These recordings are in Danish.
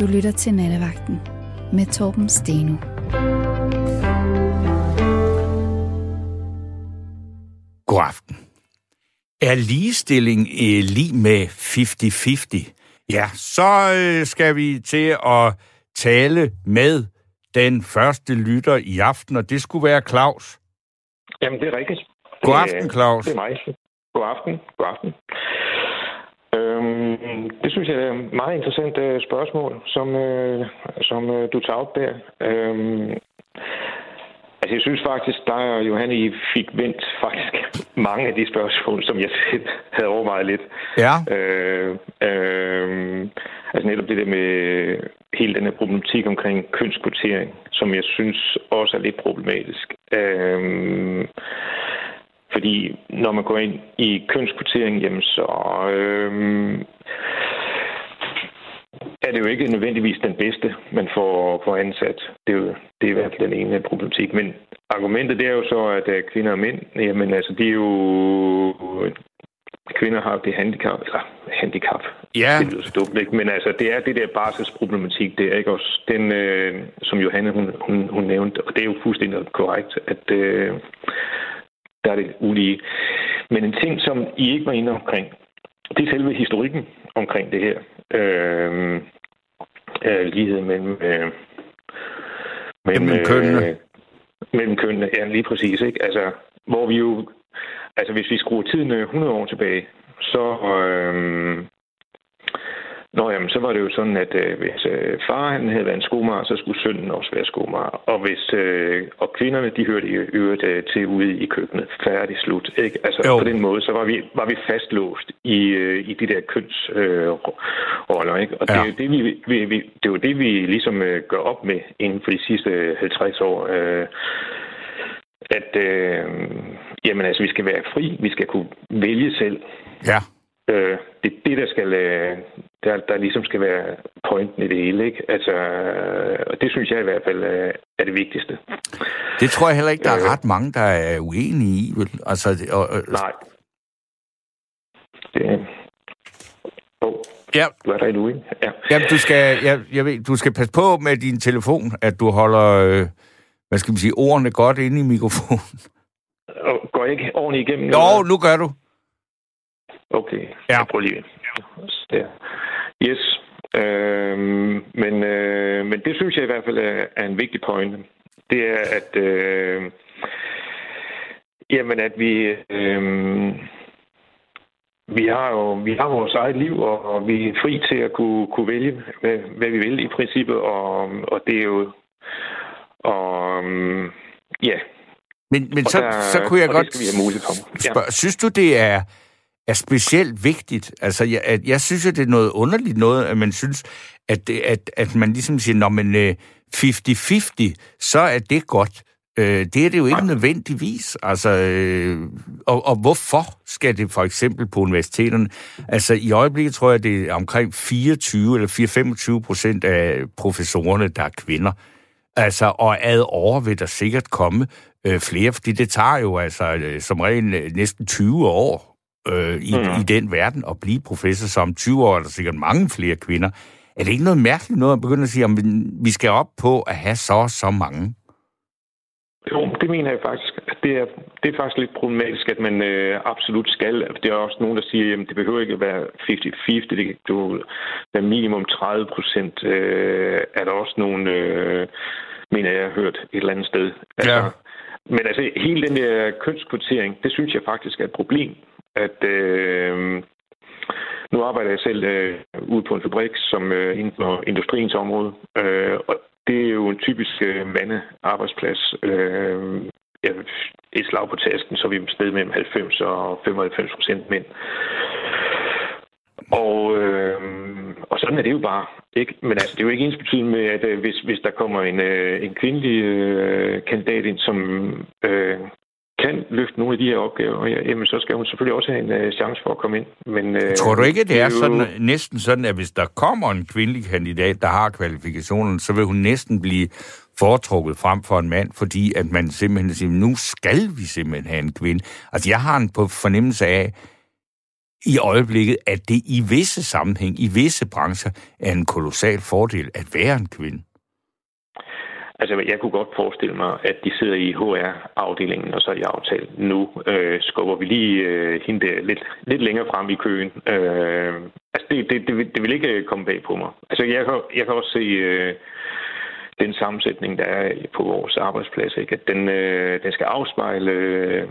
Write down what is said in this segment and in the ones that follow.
Du lytter til Nattevagten med Torben Steno. God aften. Er ligestilling eh, lige med 50-50? Ja, så øh, skal vi til at tale med den første lytter i aften, og det skulle være Claus. Jamen, det er rigtigt. God aften, Claus. Det er mig. God aften. God aften. Øhm, det synes jeg er et meget interessant øh, spørgsmål, som, øh, som øh, du tager op der. Øhm, altså, jeg synes faktisk, der er Johanne, I fik vendt faktisk mange af de spørgsmål, som jeg selv havde overvejet lidt. Ja. Øh, øh, altså netop det der med hele den her problematik omkring kønskvotering, som jeg synes også er lidt problematisk. Øh, fordi når man går ind i kønskvotering, jamen så øh, er det jo ikke nødvendigvis den bedste, man får, får ansat. Det er, jo, det er i hvert fald den ene problematik. Men argumentet det er jo så, at øh, kvinder og mænd, jamen altså, de er jo... Kvinder har det handicap, eller handicap, Ja. det lyder så dumt, ikke? Men altså, det er det der barselsproblematik, det er ikke også den, øh, som Johanne, hun, hun, hun nævnte, og det er jo fuldstændig korrekt, at øh, der er det ulige. Men en ting, som I ikke var inde omkring, det er selve historikken omkring det her. Øh, øh, lighed mellem... Øh, Mellem kønnene. Øh, mellem kønnene, ja, lige præcis. Ikke? Altså, hvor vi jo... Altså, hvis vi skruer tiden øh, 100 år tilbage, så... Øh, Nå, jamen, så var det jo sådan, at øh, hvis øh, far han havde været en skomager, så skulle sønnen også være skomager. Og, hvis, øh, kvinderne, de hørte i øvrigt øh, til ude i køkkenet. Færdig slut. Ikke? Altså, Jo. på den måde, så var vi, var vi fastlåst i, øh, i de der kønsroller. Øh, ikke? Og det, Ja. er jo det, vi, vi, vi, det er jo det, vi ligesom øh, gør op med inden for de sidste 50 år. Øh, at øh, jamen, altså, vi skal være fri. Vi skal kunne vælge selv. Ja. Øh, det er det, der skal, øh, der, der ligesom skal være pointen i det hele, ikke? Altså, øh, og det synes jeg i hvert fald øh, er det vigtigste. Det tror jeg heller ikke, der er Øh. ret mange, der er uenige i. Vel? Altså, og, og, Nej. Det, oh, ja, du er der endnu, ikke? Ja. jamen, du skal, jeg, jeg ved, du skal passe på med din telefon, at du holder, øh, hvad skal man sige, ordene godt inde i mikrofonen. Og går jeg ikke ordentligt igennem? Jo, eller? nu gør du. Okay, Ja. jeg prøver lige. Der. Yes. Øhm, men, øh, men det synes jeg i hvert fald er, er en vigtig pointe. Det er, at, øh, jamen, at vi, øh, vi har jo vi har vores eget liv, og, og vi er fri til at kunne, kunne vælge, hvad, hvad vi vil i princippet, og, og det er jo... Og, ja, Men, men og så, der, så kunne jeg godt for. Ja. spørge, synes du, det er, er specielt vigtigt? Altså, jeg, at, jeg synes jo, det er noget underligt noget, at man synes, at, det, at, at man ligesom siger, når man øh, 50-50, så er det godt. Øh, det er det jo ikke nødvendigvis. Altså, øh, og, og hvorfor skal det for eksempel på universiteterne? Altså, i øjeblikket tror jeg, det er omkring 24 eller 4-25 procent af professorerne, der er kvinder. Altså, og ad år vil der sikkert komme øh, flere, fordi det tager jo altså øh, som regel øh, næsten 20 år øh, i, mm. i den verden at blive professor. Så om 20 år er der sikkert mange flere kvinder. Er det ikke noget mærkeligt noget at begynde at sige, om vi skal op på at have så og så mange? Jo, det mener jeg faktisk. Det er, det er faktisk lidt problematisk, at man øh, absolut skal. Det er også nogen, der siger, at det behøver ikke at være 50-50. Det kan være minimum 30 procent. Øh, er der også nogen, øh, mener jeg, har hørt et eller andet sted. Altså, Ja. Men altså, hele den der kønskvotering, det synes jeg faktisk er et problem. At øh, nu arbejder jeg selv øh, ude på en fabrik, som øh, inden for industriens område. Øh, og det er jo en typisk øh, mandearbejdsplads. Øh, ja, et slag på tasken, så er vi et sted mellem 90 og 95 procent mænd. Og, øh, og sådan er det jo bare. Ikke? Men altså, det er jo ikke ens betydende med, at øh, hvis, hvis der kommer en, øh, en kvindelig øh, kandidat ind, som øh, kan løfte nogle af de her opgaver, ja, jamen, så skal hun selvfølgelig også have en øh, chance for at komme ind. Men, øh, Tror du ikke, det er jo- sådan, næsten sådan, at hvis der kommer en kvindelig kandidat, der har kvalifikationerne, så vil hun næsten blive foretrukket frem for en mand, fordi at man simpelthen siger, nu skal vi simpelthen have en kvinde. Altså, jeg har en på fornemmelse af, i øjeblikket, at det i visse sammenhæng, i visse brancher, er en kolossal fordel at være en kvinde? Altså, jeg kunne godt forestille mig, at de sidder i HR-afdelingen, og så i aftalen. Nu øh, skubber vi lige øh, hende der lidt, lidt længere frem i køen. Øh, altså, det, det, det, det vil ikke øh, komme bag på mig. Altså, jeg kan, jeg kan også se øh, den sammensætning, der er på vores arbejdsplads, ikke? at den, øh, den skal afspejle... Øh,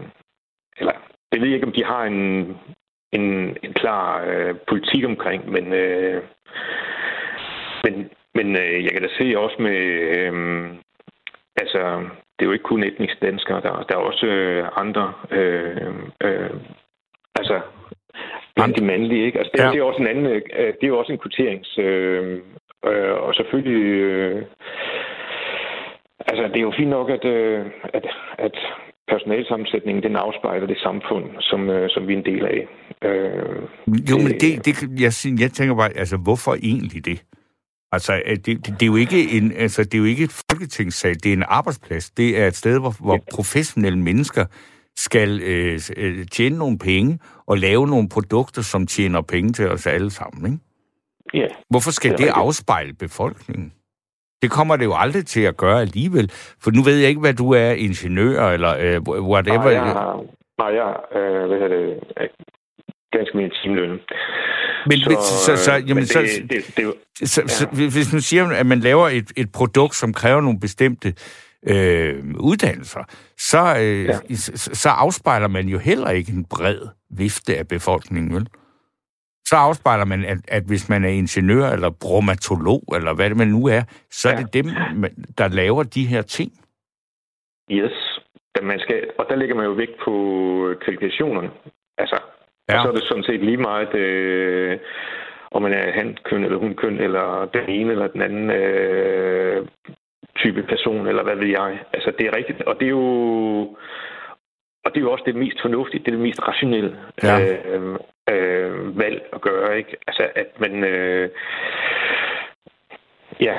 eller, det ved jeg ikke, om de har en, en, en klar øh, politik omkring, men... Øh, men men øh, jeg kan da se også med... Øh, altså, det er jo ikke kun etniske danskere. Der, der er også øh, andre... Øh, øh, altså, blandt de mandlige, ikke? Altså, det, ja. det er også en anden... Øh, det er jo også en kvoterings... Øh, øh, og selvfølgelig... Øh, altså, det er jo fint nok, at, øh, at, at personalsammensætningen, den afspejler det samfund, som, øh, som vi er en del af. Øh, jo, men det, det, jeg, jeg tænker bare, altså, hvorfor egentlig det? Altså, det, det, det, er jo ikke en, altså, det er jo ikke et folketingssal, det er en arbejdsplads. Det er et sted, hvor, hvor professionelle mennesker skal øh, øh, tjene nogle penge og lave nogle produkter, som tjener penge til os alle sammen, ikke? Ja. Hvorfor skal det, det afspejle befolkningen? Det kommer det jo aldrig til at gøre alligevel. For nu ved jeg ikke, hvad du er, ingeniør eller øh, whatever. Nej, jeg, nej, jeg øh, hvad det, ganske mere timeløn. Men, så, så, så, jamen, men det, så, det, det, det, så, ja. så, hvis man siger, at man laver et, et produkt, som kræver nogle bestemte øh, uddannelser, så, øh, ja. så, så afspejler man jo heller ikke en bred vifte af befolkningen, vel? Så afspejler man, at, at hvis man er ingeniør eller bromatolog, eller hvad det man nu er, så ja. er det dem, der laver de her ting. Yes. Man skal, og der lægger man jo vægt på kvalifikationerne. Altså, Ja. Og så er det sådan set lige meget, øh, om man er han-køn eller hun-køn, eller den ene eller den anden øh, type person, eller hvad ved jeg. Altså, det er rigtigt. Og det er jo... Og det er jo også det mest fornuftige, det er det mest rationelle ja. øh, øh, valg at gøre, ikke? Altså, at man... Øh, ja,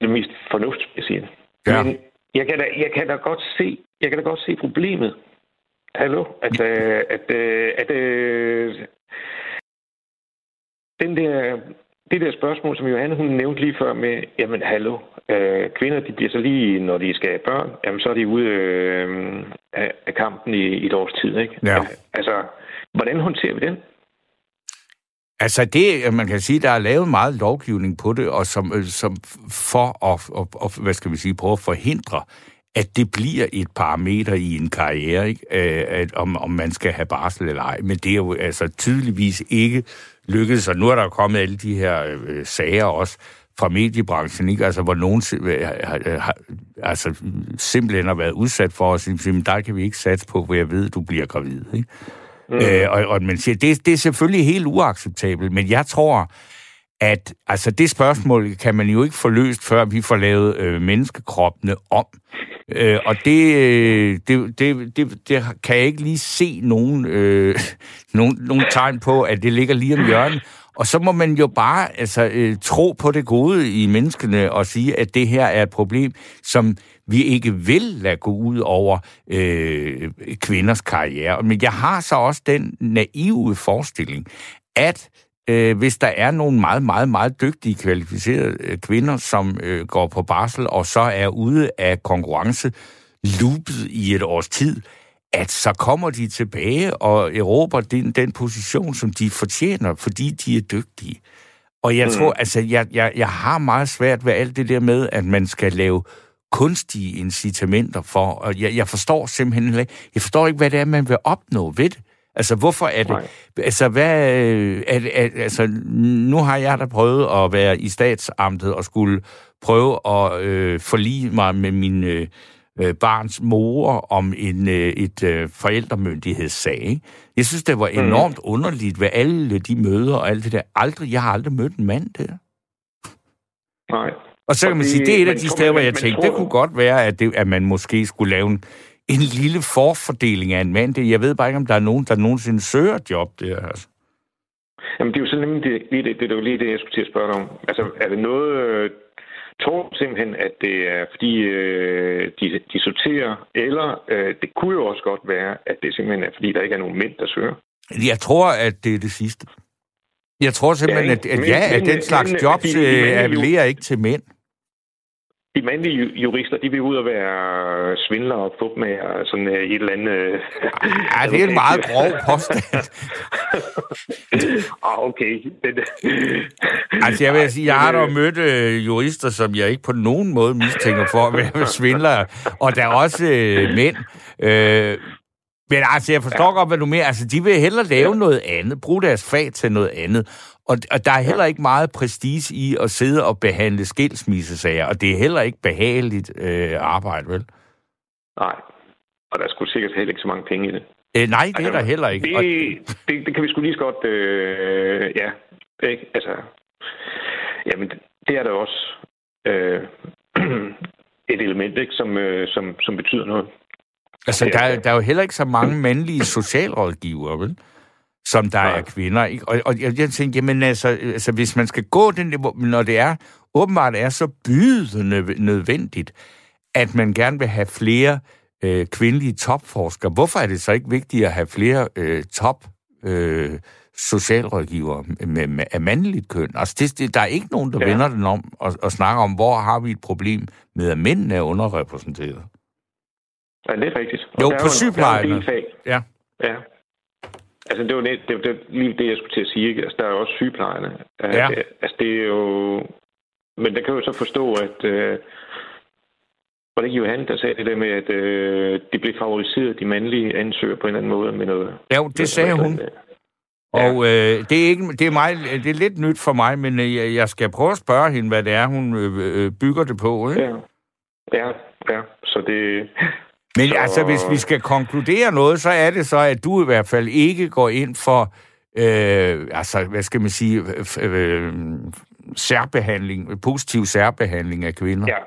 det mest fornuftige, jeg siger. Ja. Men jeg kan, da, jeg kan da godt se, jeg kan da godt se problemet. Hallo? At, øh, at, øh, at øh, den der, det der spørgsmål, som Johanne hun nævnte lige før med, jamen hallo, øh, kvinder de bliver så lige, når de skal have børn, jamen så er de ude øh, af, af kampen i, i et års tid. Ikke? Ja. Altså, hvordan håndterer vi den? Altså det, man kan sige, der er lavet meget lovgivning på det, og som, øh, som for at, og, og, hvad skal vi sige, prøve at forhindre, at det bliver et parameter i en karriere, ikke? Øh, at, om, om man skal have barsel eller ej. Men det er jo altså tydeligvis ikke lykkedes, og nu er der kommet alle de her øh, sager også fra mediebranchen, ikke? Altså, hvor nogen øh, har, altså, simpelthen har været udsat for at sige, der kan vi ikke satse på, hvor jeg ved, du bliver gravid. Ikke? Mm. Øh, og, og man siger, det, det er selvfølgelig helt uacceptabelt, men jeg tror, at altså, det spørgsmål kan man jo ikke få løst, før vi får lavet øh, menneskekroppene om. Øh, og det, øh, det, det, det, det kan jeg ikke lige se nogen, øh, nogen, nogen tegn på, at det ligger lige om hjørnet. Og så må man jo bare altså, øh, tro på det gode i menneskene og sige, at det her er et problem, som vi ikke vil lade gå ud over øh, kvinders karriere. Men jeg har så også den naive forestilling, at øh, hvis der er nogle meget, meget, meget dygtige, kvalificerede øh, kvinder, som øh, går på barsel, og så er ude af konkurrence loopet i et års tid, at så kommer de tilbage og erobrer den, den position, som de fortjener, fordi de er dygtige. Og jeg mm. tror, altså, jeg, jeg, jeg har meget svært ved alt det der med, at man skal lave kunstige incitamenter for, og jeg, jeg forstår simpelthen ikke, jeg forstår ikke, hvad det er, man vil opnå ved det. Altså, hvorfor er det... Nej. Altså, hvad... Er, er, altså, nu har jeg da prøvet at være i statsamtet og skulle prøve at øh, forlige mig med min øh, øh, barns mor om en, øh, et øh, forældremyndighedssag. Jeg synes, det var mhm. enormt mm. underligt ved alle de møder og alt det der. Aldrig, jeg har aldrig mødt en mand der. Nej. Og så kan man sige, det er et af de steder, hvor jeg tænkte, det kunne godt være, at, det, at man måske skulle lave en en lille forfordeling af en mand. Jeg ved bare ikke, om der er nogen, der nogensinde søger job der. Altså. Jamen, det er jo sådan nemlig det, lige det, det, det var lige det, jeg skulle til at spørge dig om. Altså, er det noget, øh, tror simpelthen, at det er, fordi øh, de, de sorterer, eller øh, det kunne jo også godt være, at det simpelthen er, fordi der ikke er nogen mænd, der søger? Jeg tror, at det er det sidste. Jeg tror simpelthen, Ja, at, at men- ja, at den slags jobs øh, appellerer ikke til mænd. De mandlige ju- jurister, de vil ud og være svindlere og fupmager, sådan øh, et eller andet... øh, Ja, det er en meget grov påstand. ah, okay. Den, Altså, jeg vil sige, jeg har dog mødt øh, jurister, som jeg ikke på nogen måde mistænker for at være svindlere, og der er også øh, mænd. Øh, men altså, jeg forstår ja. godt, hvad du mener. Altså, de vil hellere lave ja. noget andet, bruge deres fag til noget andet. Og, og der er heller ikke meget prestige i at sidde og behandle skilsmissesager, og det er heller ikke behageligt øh, arbejde, vel? Nej, og der skulle sikkert heller ikke så mange penge i det. Øh, nej, det er Altså, der heller ikke. Det, Og, det, det kan vi sgu lige så godt... Øh, ja, ikke? Altså, jamen, det er der også øh, et element, ikke, som, øh, som, som betyder noget. altså, der, er- er- der er jo heller ikke så mange mandlige socialrådgivere, vel? Som der Nej. er kvinder, ikke? Og, og jeg, jeg tænkte, jamen altså, altså, hvis man skal gå den niveau, når det er, åbenbart er så bydende nødvendigt, at man gerne vil have flere øh, kvindelige topforskere, hvorfor er det så ikke vigtigt at have flere øh, top øh, socialrådgivere med, med, af mandligt køn? Altså, det, det, der er ikke nogen, der ja. Ja. vender den om og, og snakker om, hvor har vi et problem med, at mændene er underrepræsenteret. Ja, det er rigtigt. Jo, der er på fag. Ja. Ja. Altså, det var, det, det, det, lige det, jeg skulle til at sige. Ikke? Altså, der er jo også sygeplejerne. Øh, Ja. det- Altså, det er jo... Men der kan jo så forstå, at... Øh, var det ikke Johan, der sagde det der med, at øh, de blev favoriseret, de mandlige ansøgere på en eller anden måde med noget... Jo, det sagde hun. Ja. Og øh, det, er ikke, det, er mig, det er lidt nyt for mig, men øh, jeg- jeg skal prøve at spørge hende, hvad det er, hun øh, øh, bygger det på. Ikke? Ja. Ja, ja. Så det... Men Så- altså, hvis vi skal konkludere noget, så er det så, at du i hvert fald ikke går ind for, øh, altså, hvad skal man sige, øh, øh, særbehandling, positiv særbehandling af kvinder. Ja.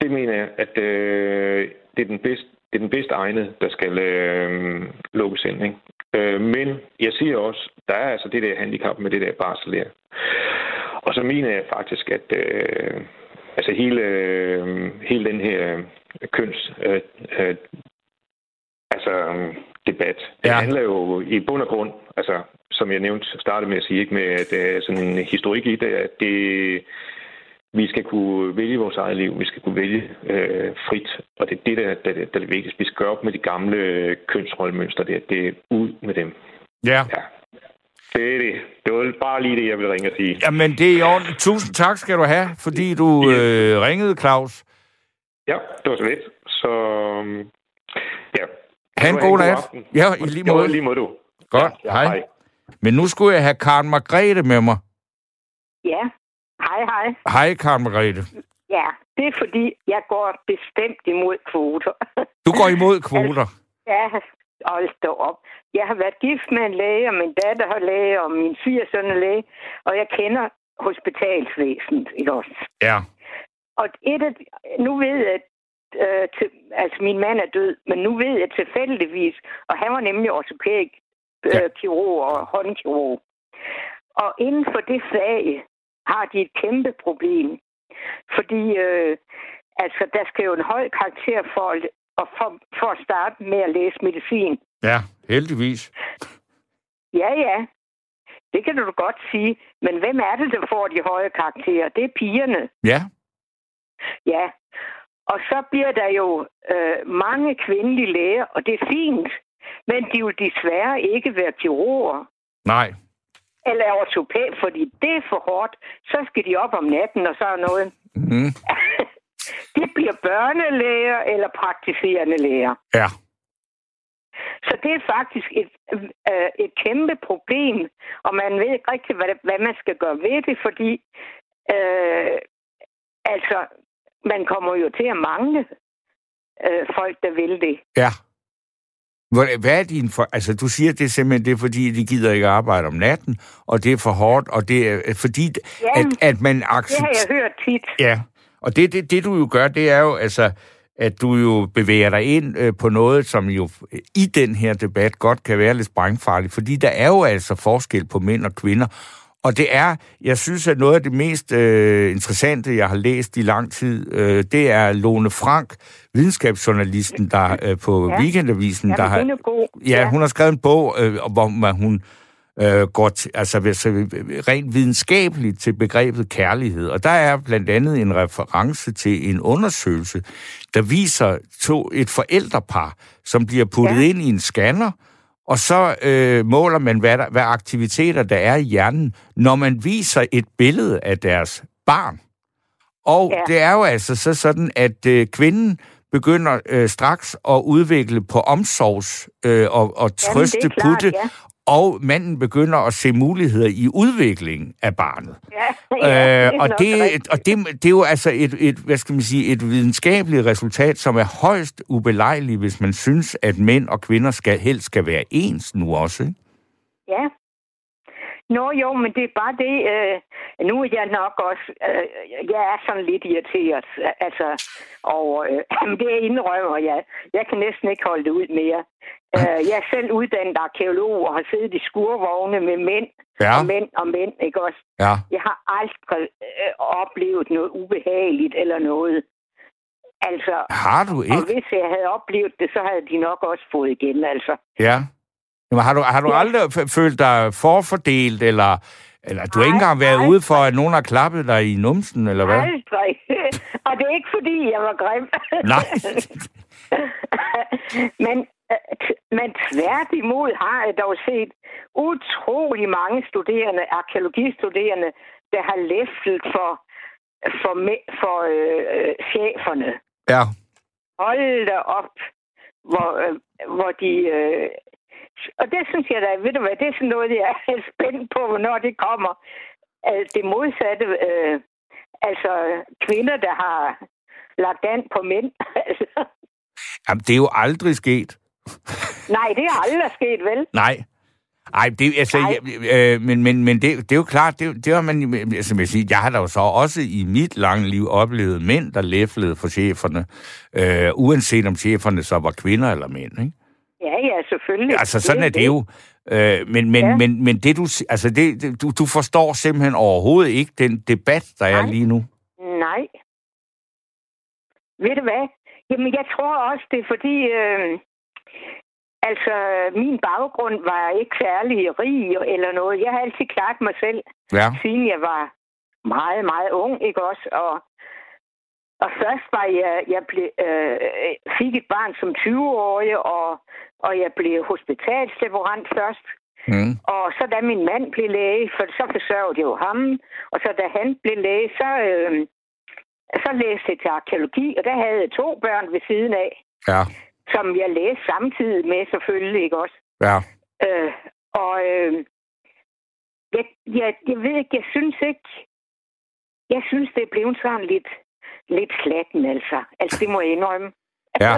Det mener jeg, at øh, det, er den bedste, det er den bedste egnede, der skal øh, lukkes ind. Ikke? Øh, men jeg siger også, der er altså det der handicap med det der barsel der. Og så mener jeg faktisk, at øh, altså hele, øh, hele den her køns øh, øh, altså, øh, debat, det Ja. handler jo i bund og grund, altså som jeg nævnte, startede med at sige, ikke med at der er sådan en historik i det, at det, vi skal kunne vælge vores eget liv. Vi skal kunne vælge øh, frit. Og det er det, der, der, der er det vigtigste. Vi skal gøre op med de gamle øh, kønsrollemønstre. Det, det er ud med dem. Ja. Ja. Det er det. Det var bare lige det, jeg ville ringe og sige. Jamen, det er i orden. Tusind tak skal du have, fordi du øh, ringede, Claus. Ja, det var så lidt. Så øhm, ja. Ha' en god nat. Ja, i lige Jo, måde. i lige måde du. Godt, Ja, hej. hej. Men nu skulle jeg have Karen Margrethe med mig. Ja, hej hej. Hej, Karen Margrethe. Ja, det er fordi, jeg går bestemt imod kvoter. Du går imod kvoter. ja, hold da op. Jeg har været gift med en læge, og min datter har læge, og min svigersøn er læge, og jeg kender hospitalsvæsenet, ikke også? Ja. Og et af, nu ved jeg, øh, til, altså min mand er død, men nu ved jeg tilfældigvis, og han var nemlig ortopæd, øh, kirurg og håndkirurg. Og inden for det fag har de et kæmpe problem. Fordi øh, altså, der skal jo en høj karakter for, at- og for, for at starte med at læse medicin. Ja, heldigvis. Ja, ja. Det kan du godt sige. Men hvem er det, der får de høje karakterer? Det er pigerne. Ja. Ja. Og så bliver der jo øh, mange kvindelige læger, og det er fint. Men de vil desværre ikke være kirurger Nej. eller ortopæd, fordi det er for hårdt. Så skal de op om natten og så er noget. Mm. de bliver børnelæger eller praktiserende læger. Ja. Så det er faktisk et, øh, et kæmpe problem, og man ved ikke rigtig, hvad, hvad man skal gøre ved det, fordi øh, altså, man kommer jo til at mangle øh, folk, der vil det. Ja. Hvad er din for... Altså, du siger, det er simpelthen det, er, fordi de gider ikke arbejde om natten, og det er for hårdt, og det er øh, fordi, Ja, at, at man Det har accepterer... jeg hørt tit. Ja, og det, det, det du jo gør, det er jo, altså, at du jo bevæger dig ind øh, på noget, som jo øh, i den her debat godt kan være lidt sprængfarligt, fordi der er jo altså forskel på mænd og kvinder, Og det er, jeg synes, at noget af det mest øh, interessante, jeg har læst i lang tid, øh, det er Lone Frank, videnskabsjournalisten, der øh, på ja. Weekendavisen, ja, der har... Ja, ja, hun har skrevet en bog, øh, hvor hun øh, går til, altså, rent videnskabeligt til begrebet kærlighed. Og der er blandt andet en reference til en undersøgelse, der viser to, et forældrepar, som bliver puttet ja. ind i en scanner, og så øh, måler man, hvad, der, hvad aktiviteter der er i hjernen, når man viser et billede af deres barn. Og ja. det er jo altså så sådan, at øh, kvinden begynder øh, straks at udvikle på omsorgs øh, og, og trøste Jamen, klart, putte, ja og manden begynder at se muligheder i udviklingen af barnet. Ja, ja, øh, og det, og det, det er jo altså et, et, hvad skal man sige, et videnskabeligt resultat, som er højst ubelejligt, hvis man synes, at mænd og kvinder skal, helst skal være ens nu også. Ikke? Ja, Nå jo, men det er bare det, øh, nu er jeg nok også, øh, jeg er sådan lidt irriteret, altså, og øh, det indrømmer jeg. Jeg kan næsten ikke holde det ud mere. Øh, jeg er selv uddannet arkeolog og har siddet i skurvogne med mænd, ja. og mænd og mænd, ikke også? Ja. Jeg har aldrig øh, oplevet noget ubehageligt eller noget. Altså, har du ikke? Og hvis jeg havde oplevet det, så havde de nok også fået igen, altså. Ja. Jamen, har du, har du ja. aldrig følt dig forfordelt, eller, eller du har ikke engang været aldrig. ude for, at nogen har klappet dig i numsen, eller hvad? Aldrig. Og det er ikke, fordi jeg var grim. Nej. men, men tværtimod har jeg dog set utrolig mange studerende, arkeologistuderende, der har læftet for, for, for øh, øh, cheferne. Ja. Hold da op, hvor, øh, hvor de øh, og det synes jeg da, ved du hvad, det er sådan noget, jeg er spændt på, hvornår det kommer. Det modsatte, øh, altså kvinder, der har lagt an på mænd. Altså. Jamen, det er jo aldrig sket. Nej, det er aldrig sket, vel? Nej. Ej, det, altså, jeg, øh, men, men, men det, det er jo klart, det, det har man, altså, jeg, sige, jeg har da jo så også i mit lange liv oplevet mænd, der læflede for cheferne, øh, uanset om cheferne så var kvinder eller mænd, ikke? Ja, ja, selvfølgelig. Altså, sådan det, er det, jo. Øh, men, men, ja. men, men det du, altså det, du, du forstår simpelthen overhovedet ikke den debat, der Nej. er lige nu. Nej. Ved du hvad? Jamen, jeg tror også, det er fordi... Øh, altså, min baggrund var ikke særlig rig eller noget. Jeg har altid klaret mig selv, ja. siden jeg var meget, meget ung, ikke også? Og og først var jeg, jeg blev, øh, fik et barn som 20-årig, og, og jeg blev hospitalslaborant først. Mm. Og så da min mand blev læge, for så forsørgede jeg jo ham, og så da han blev læge, så, øh, så læste jeg til arkeologi, og der havde jeg to børn ved siden af. Ja. Som jeg læste samtidig med, selvfølgelig, ikke også? Ja. Øh, og øh, jeg, jeg, jeg ved ikke, jeg synes ikke, jeg synes, det er blevet sådan lidt lidt slatten, altså. Altså, det må jeg indrømme. Ja,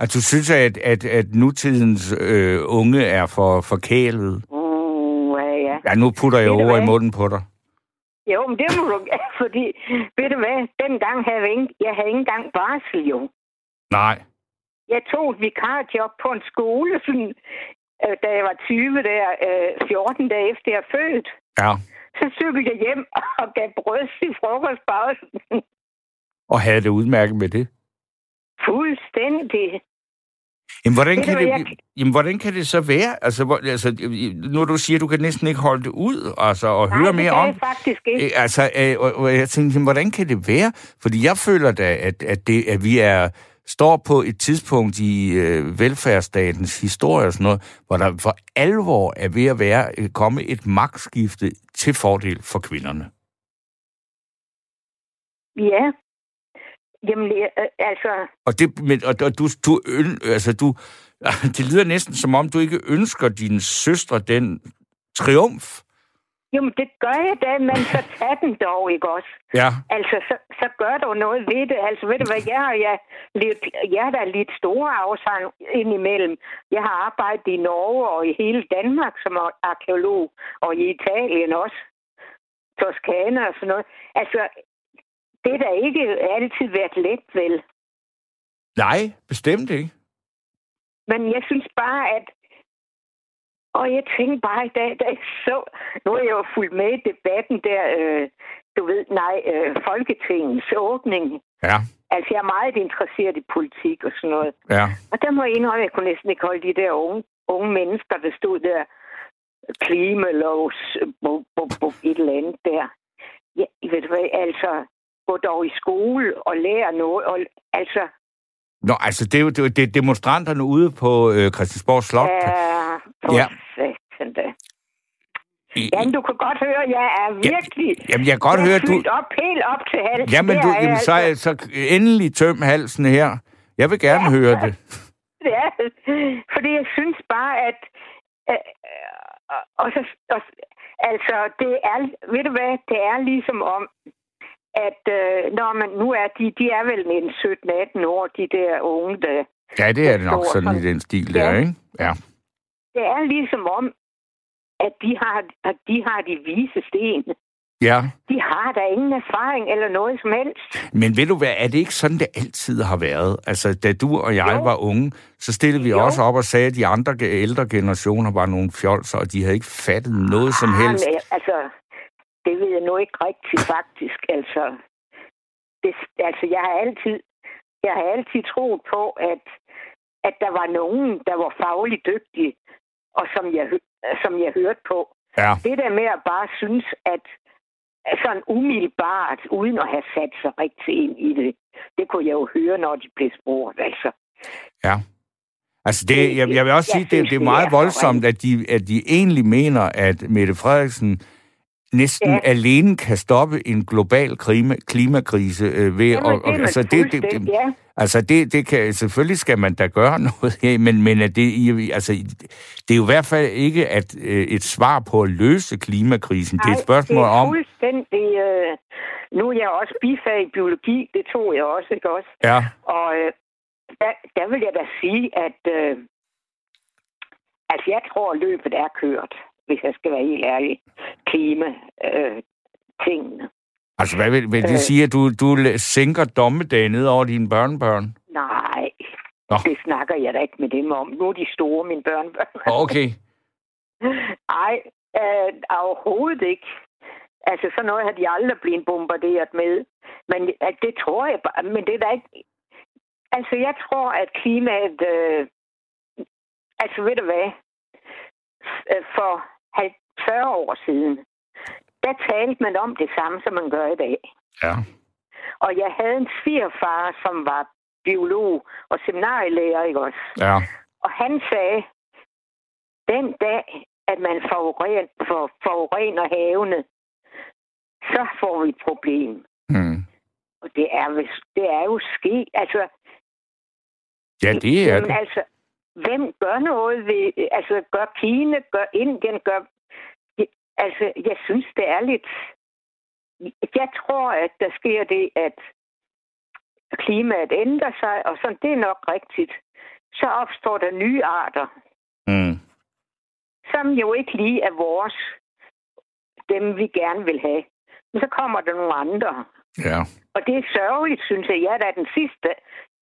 altså du synes, at, at, at nutidens øh, unge er for forkælet? Uh, ja, ja. Ja, nu putter jeg over i munden på dig. Jo, men det må du fordi, ved du hvad, dengang havde jeg, ikke, jeg havde ikke engang barsel, jo. Nej. Jeg tog et vikarjob på en skole, sådan, øh, da jeg var 20, der, øh, 14 dage efter jeg født. Ja. Så cyklede jeg hjem og gav brød i frokostpausen. Og havde det udmærket med det? Fuldstændig. Jamen, hvordan, kan det, jeg... jamen, hvordan kan det så være? Altså, hvor, altså, nu du siger, at du kan næsten ikke holde det ud, altså, og Nej, høre mere om... Nej, faktisk ikke. Øh, altså, øh, og, og jeg tænkte, jamen, hvordan kan det være? Fordi jeg føler da, at, at, det, at vi er står på et tidspunkt i øh, velfærdsstatens historie og sådan noget, hvor der for alvor er ved at være øh, komme et magtskifte til fordel for kvinderne. Ja, Jamen, øh, altså... Og, det, men, og, og du, du, altså, du, det lyder næsten som om, du ikke ønsker din søstre den triumf. Jamen, det gør jeg da, men så tag den dog, ikke også? Ja. Altså, så, så gør du noget ved det. Altså, ved du hvad, jeg har, jeg, lidt, jeg har da lidt store afsang indimellem. Jeg har arbejdet i Norge og i hele Danmark som arkeolog, og i Italien også. Toskana og sådan noget. Altså, det er da ikke altid været let, vel? Nej, bestemt ikke. Men jeg synes bare, at Og jeg tænkte bare i dag, da jeg så... Nu er jeg jo fuldt med i debatten der, øh, du ved, nej, øh, Folketingets åbning. Ja. Altså, jeg er meget interesseret i politik og sådan noget. Ja. Og der må jeg indrømme, at jeg kunne næsten ikke holde de der unge, unge mennesker, der stod der, klimalovs, bo, bo, bo, et eller andet der. Ja, ved du hvad, altså, gå dog i skole og lære noget. Og, altså, Nå, altså, det er jo det, er, det er demonstranterne ude på øh, Christiansborg Slot. Ja, for Ja. satan da. I- Jamen, du kan godt høre, jeg er virkelig... Jamen, jeg kan godt jeg høre, du... op, helt op til halsen. Jamen, du, jamen så, altså. så endelig tøm halsen her. Jeg vil gerne Ja. høre det. Ja, fordi jeg synes bare, at... Øh, øh, og så, og, altså, det er... Ved du hvad? Det er ligesom om, at øh, når man nu er de, de er vel en 17-18 år, de der unge, der... Ja, det er det nok sådan i den stil der, Ja. ikke? Ja. Det er ligesom om, at de har, at de har de vise sten. Ja, De har da ingen erfaring eller noget som helst. men ved du hvad, er det ikke sådan, det altid har været? Altså, da du og jeg Jo. var unge, så stillede vi Jo. også op og sagde, at de andre ældre generationer var nogle fjolser, og de havde ikke fattet noget som Ah, helst. men, altså, det ved jeg nu ikke rigtigt faktisk. Altså, det, altså jeg har altid, jeg har altid troet på, at, at der var nogen, der var fagligt dygtige, og som jeg, som jeg hørte på. Ja, Det der med at bare synes, at sådan umiddelbart, uden at have sat sig rigtig ind i det, det kunne jeg jo høre, når de blev spurgt. Altså, ja. Altså, det, jeg, jeg vil også Jeg sige, det, synes, det er det meget er for voldsomt, at de, at de egentlig mener, at Mette Frederiksen næsten Ja. ja. alene kan stoppe en global klima, klimakrise øh, ved Jamen, at... det altså, det, det, det, ja. Altså, det, det kan, selvfølgelig skal man da gøre noget her, men, men at det, altså, det er jo i hvert fald ikke at, øh, et svar på at løse klimakrisen. det er et spørgsmål det er om... fuldstændig... Øh, nu er jeg også bifag i biologi, det tog jeg også, ikke også? Ja, Og øh, der, der vil jeg da sige, at... Øh, altså, jeg tror, at løbet er kørt, hvis jeg skal være helt ærlig. Klima, øh, altså, hvad vil, vil Øh. det sige, at du, du sænker dommedagen ned over dine børnebørn? Nej, Nå. det snakker jeg da ikke med dem om. Nu er de store, mine børnebørn. Okay. Nej, øh, overhovedet ikke. Altså, sådan noget har de aldrig blevet bombarderet med. Men at det tror jeg bare, men det er da ikke... Altså, jeg tror, at klimaet... Øh, altså, ved du hvad? Øh, For 40 år siden, der talte man om det samme, som man gør i dag. Ja. Og jeg havde en svigerfar, som var biolog og seminarielærer, ikke også? Ja. Og han sagde, den dag, at man foruren, for, forurener havene, så får vi et problem. Hmm. Og det er, det er jo sket. Altså, Ja, det er jamen, det. altså, hvem gør noget ved... Altså, gør Kina, gør Indien, gør... Altså, jeg synes, det er lidt... Jeg tror, at der sker det, at klimaet ændrer sig, og sådan, det er nok rigtigt. Så opstår der nye arter, Hmm. som jo ikke lige er vores, dem vi gerne vil have. Men så kommer der nogle andre. Ja. Og det er sørgeligt, synes jeg. Jeg er da den sidste.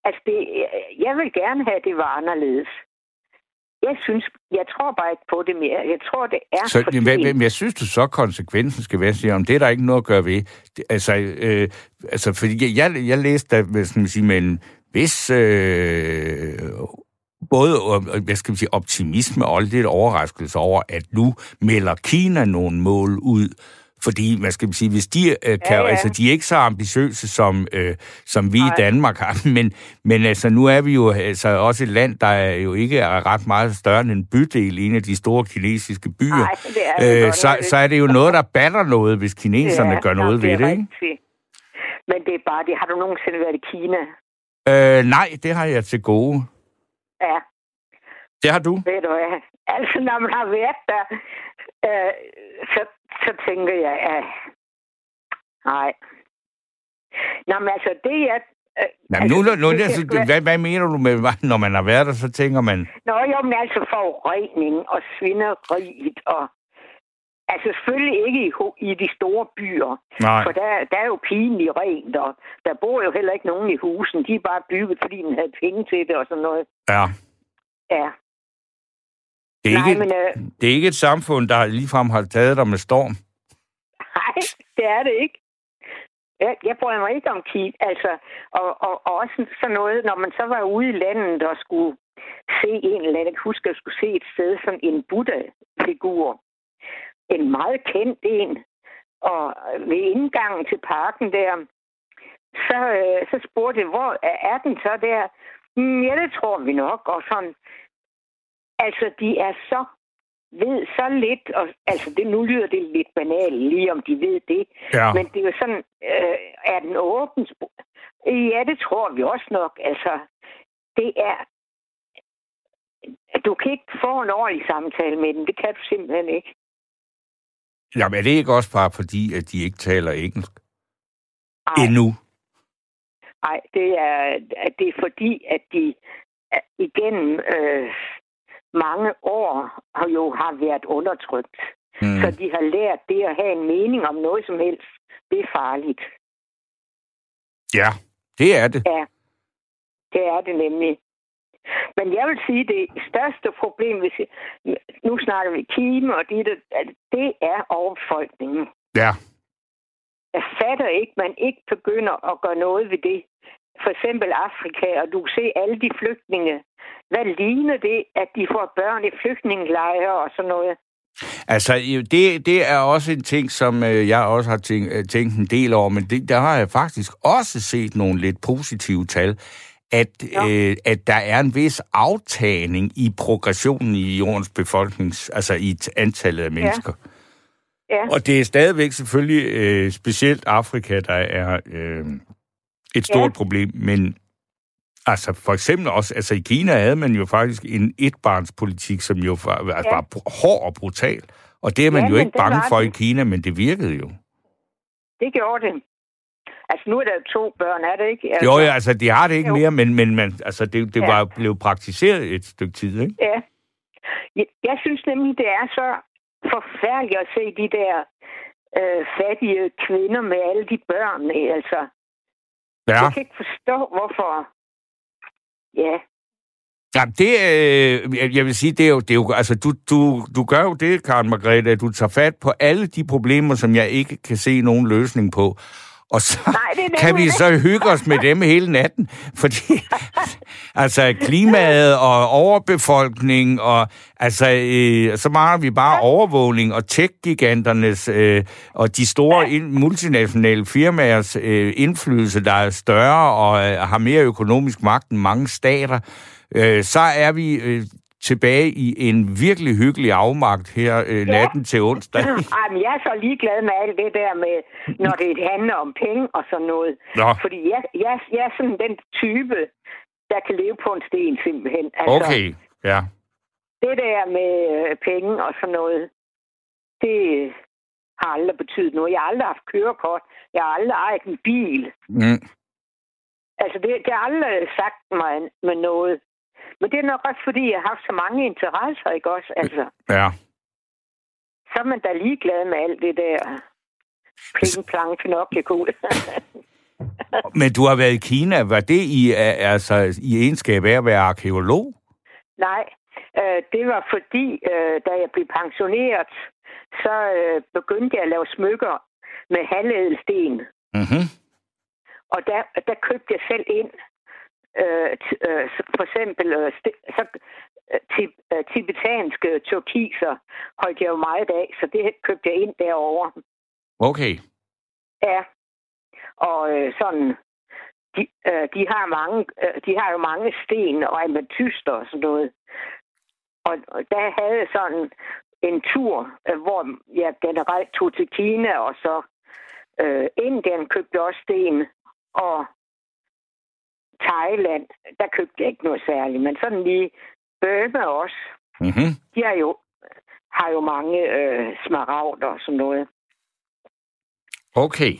Altså, det, jeg vil gerne have, at det var anderledes. Jeg synes, jeg tror bare ikke på det mere. Jeg tror, det er Så for hvad, sent. hvad, jeg synes du så, konsekvensen skal være, siger, om det er der ikke noget at gøre ved. Det, altså, øh, altså, fordi jeg, jeg, læste da, hvad skal man sige, med en vis... Øh, både øh, hvad skal man sige, optimisme og lidt overraskelse over, at nu melder Kina nogle mål ud, fordi, hvad skal man sige, hvis de øh, kan, Ja, ja. altså, de er ikke så ambitiøse, som, øh, som vi Nej. i Danmark har, men, men altså, nu er vi jo altså, også et land, der er jo ikke er ret meget større end en bydel i en af de store kinesiske byer. Nej, det er det øh, godt så, så er det jo noget, der batter noget, hvis kineserne ja, gør noget ved det, ikke? rigtigt. Men det er bare det. Har du nogensinde været i Kina? Øh, nej, det har jeg til gode. Ja, Det har du? ved du hvad? Altså, når man har været der, øh, så, så tænker jeg, at nej. Nå, men altså, det er... Øh, Jamen, nu, nu, nu, hvis jeg altså, skal hvad, hvad mener du med, når man har været der, så tænker man... Nå, jo, men altså forurening og svineriet og... Altså selvfølgelig ikke i, i de store byer, Nej, for der, der er jo pinligt rent, og der bor jo heller ikke nogen i husen. De er bare bygget, fordi den havde penge til det og sådan noget. ja. Ja. Det er, Nej, ikke, men, øh, det er ikke et samfund, der ligefrem har taget dig med storm. Nej, det er det ikke. Jeg, jeg bryder mig ikke om kit, altså, og, og, og også sådan noget, når man så var ude i landet og skulle se en eller anden, jeg kan huske, at jeg skulle se et sted, sådan en Buddha-figur. En meget kendt en. Og ved indgangen til parken der, så, øh, så spurgte jeg, hvor er den så der? Mm, ja, det tror vi nok. Og sådan, altså, de er så ved så lidt, og altså det, nu lyder det lidt banalt, lige om de ved det, Ja. men det er jo sådan, øh, er den åben? Ja, det tror vi også nok. Altså, det er, du kan ikke få en ordentlig samtale med dem, det kan du simpelthen ikke. Jamen, er det ikke også bare fordi, at de ikke taler engelsk? Ej, Endnu. Nej, det er, det er fordi, at de igennem øh, mange år har jo har været undertrykt. Mm. Så de har lært det at have en mening om noget som helst. Det er farligt. Ja, det er det. Ja, det er det nemlig. Men jeg vil sige, det største problem, hvis jeg, nu snakker vi Kina og det, det er overbefolkningen. Ja. Jeg fatter ikke, man ikke begynder at gøre noget ved det. For eksempel Afrika, og du kan se alle de flygtninge. Hvad ligner det, at de får børn i flygtningelejre og sådan noget? Altså, det, det er også en ting, som øh, jeg også har tænkt, øh, tænkt en del over, men det, der har jeg faktisk også set nogle lidt positive tal, at, Ja. øh, at der er en vis aftagning i progressionen i jordens befolknings, altså i antallet af mennesker. Ja, Og det er stadigvæk selvfølgelig øh, specielt Afrika, der er øh, et stort Ja. problem, men altså for eksempel også, altså i Kina havde man jo faktisk en etbarnspolitik, som jo var, ja. Var hård og brutal. Og det er man Ja, jo ikke bange for i det. Kina, men det virkede jo. det gjorde det. Altså, nu er der jo to børn, er det ikke? Jo, ja, altså de har det ikke Jo. mere, men, men man, altså, det, det Ja. var blevet praktiseret et stykke tid, ikke? Ja. Jeg, jeg synes nemlig, det er så forfærdeligt at se de der øh, fattige kvinder med alle de børn. Altså, Ja. jeg kan ikke forstå, hvorfor... Ja, Ja, det, øh, jeg- jeg vil sige, det er jo, det er jo altså, du, du, du gør jo det, Karen Margrethe, at du tager fat på alle de problemer, som jeg ikke kan se nogen løsning på. Og så Nej, det kan vi det. så hygge os med dem hele natten. Fordi, altså, klimaet og overbefolkning, og altså, øh, så mangler vi bare overvågning, og tech-giganternes øh, og de store in, multinationale firmaers øh, indflydelse, der er større og øh, har mere økonomisk magt end mange stater, øh, så er vi øh, tilbage i en virkelig hyggelig afmagt her øh, natten til onsdag. Ej, men jeg er så ligeglad med alt det der med, når det handler om penge og sådan noget. Nå. Fordi jeg, jeg, jeg er sådan den type, der kan leve på en sten simpelthen. Altså, Okay, ja. Det der med øh, penge og sådan noget, det har aldrig betydet noget. Jeg har aldrig haft kørekort. Jeg har aldrig ejet en bil. Mm. Altså, det, det har aldrig sagt mig med noget. Men det er nok også, fordi jeg har haft så mange interesser, ikke også? Altså, Ja. så er man da ligeglad med alt det der pling, plang, pinocchio Men du har været i Kina. Var det i, altså, i egenskab af at være arkeolog? Nej, øh, det var fordi, øh, da jeg blev pensioneret, så øh, begyndte jeg at lave smykker med halvædelsten. Mm-hmm. Og der, der købte jeg selv ind. Øh, øh, for eksempel øh, så, øh, tib- øh, tibetanske turkiser holdt jeg jo meget af, så det købte jeg ind derovre. Okay. Ja. Og øh, sådan, de, øh, de, har mange, øh, de har jo mange sten og ametyster og sådan noget. Og, og der havde jeg sådan en tur, øh, hvor jeg generelt tog til Kina, og så øh, Indien købte også sten, og Thailand, der købte jeg ikke noget særligt, men sådan lige Burma også. Mm-hmm. De har jo, har jo mange øh, smaragder og sådan noget. Okay.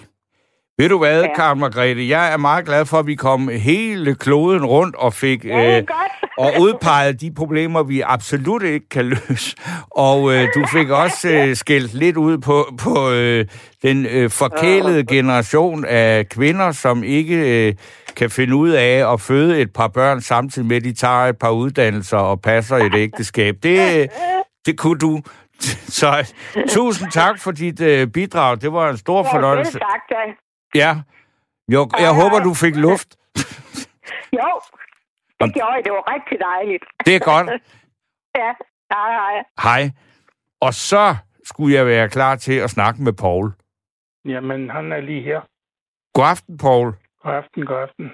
Ved du hvad, ja. Karen Margrethe? Jeg er meget glad for, at vi kom hele kloden rundt og fik Ja, øh, godt. Og udpeget de problemer, vi absolut ikke kan løse. Og øh, du fik også øh, skældt lidt ud på, på øh, den øh, forkælede generation af kvinder, som ikke øh, kan finde ud af at føde et par børn, samtidig med, at de tager et par uddannelser og passer et ægteskab. Det, det kunne du. Så tusind tak for dit øh, bidrag. Det var en stor fornøjelse. Ja, tak, da. Ja. Jo, jeg håber, du fik luft. Jo, det gjorde jeg. Det var rigtig dejligt. Det er godt. ja, hej, hej. Hej. Og så skulle jeg være klar til at snakke med Paul. Jamen, han er lige her. God aften, Paul. God aften, god aften.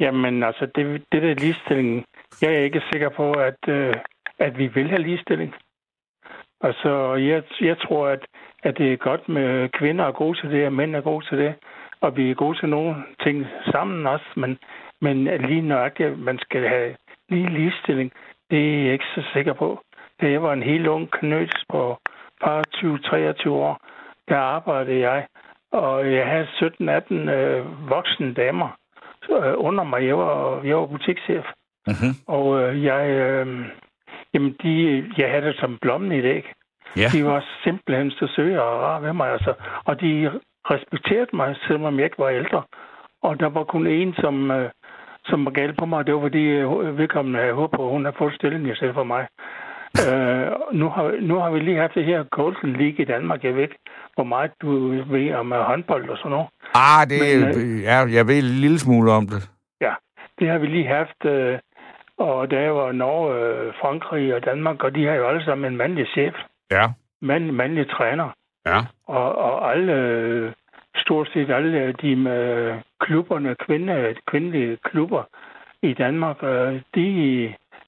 Jamen, altså, det, det der ligestilling, jeg er ikke sikker på, at, øh, at vi vil have ligestilling. Altså, jeg, jeg tror, at, at det er godt med kvinder er gode til det, og mænd er gode til det, og vi er gode til nogle ting sammen også, men, men lige nøjagtigt, at man skal have lige ligestilling, det er jeg ikke så sikker på. Da jeg var en helt ung knøs på par 20-23 år, der arbejdede jeg, og jeg havde 17-18 øh, voksne damer øh, under mig. Jeg var, jeg var butikschef. Mm-hmm. Og øh, jeg, øh, jamen de, jeg havde det som blommen i ikke? Ja. De var simpelthen så søge og rare ved mig, altså. Og de respekterede mig, selvom jeg ikke var ældre. Og der var kun en, som, øh, som var galt på mig. Det var fordi øh, vedkommende havde håbet på, at hun havde fået stillingen i stedet for mig. øh, nu, har, nu har vi lige haft det her Golden League i Danmark. Jeg ved ikke, hvor meget du ved om uh, håndbold og sådan noget. Ah, det, Men, ja, jeg ved en lille smule om det. Ja, det har vi lige haft. Øh, og der var Norge, øh, Frankrig og Danmark, og de har jo alle sammen en mandlig chef. Ja. Mand, mandlig træner. Ja. Og, og alle, øh, stort set alle de med klubberne, kvinde, kvindelige klubber i Danmark, øh, de,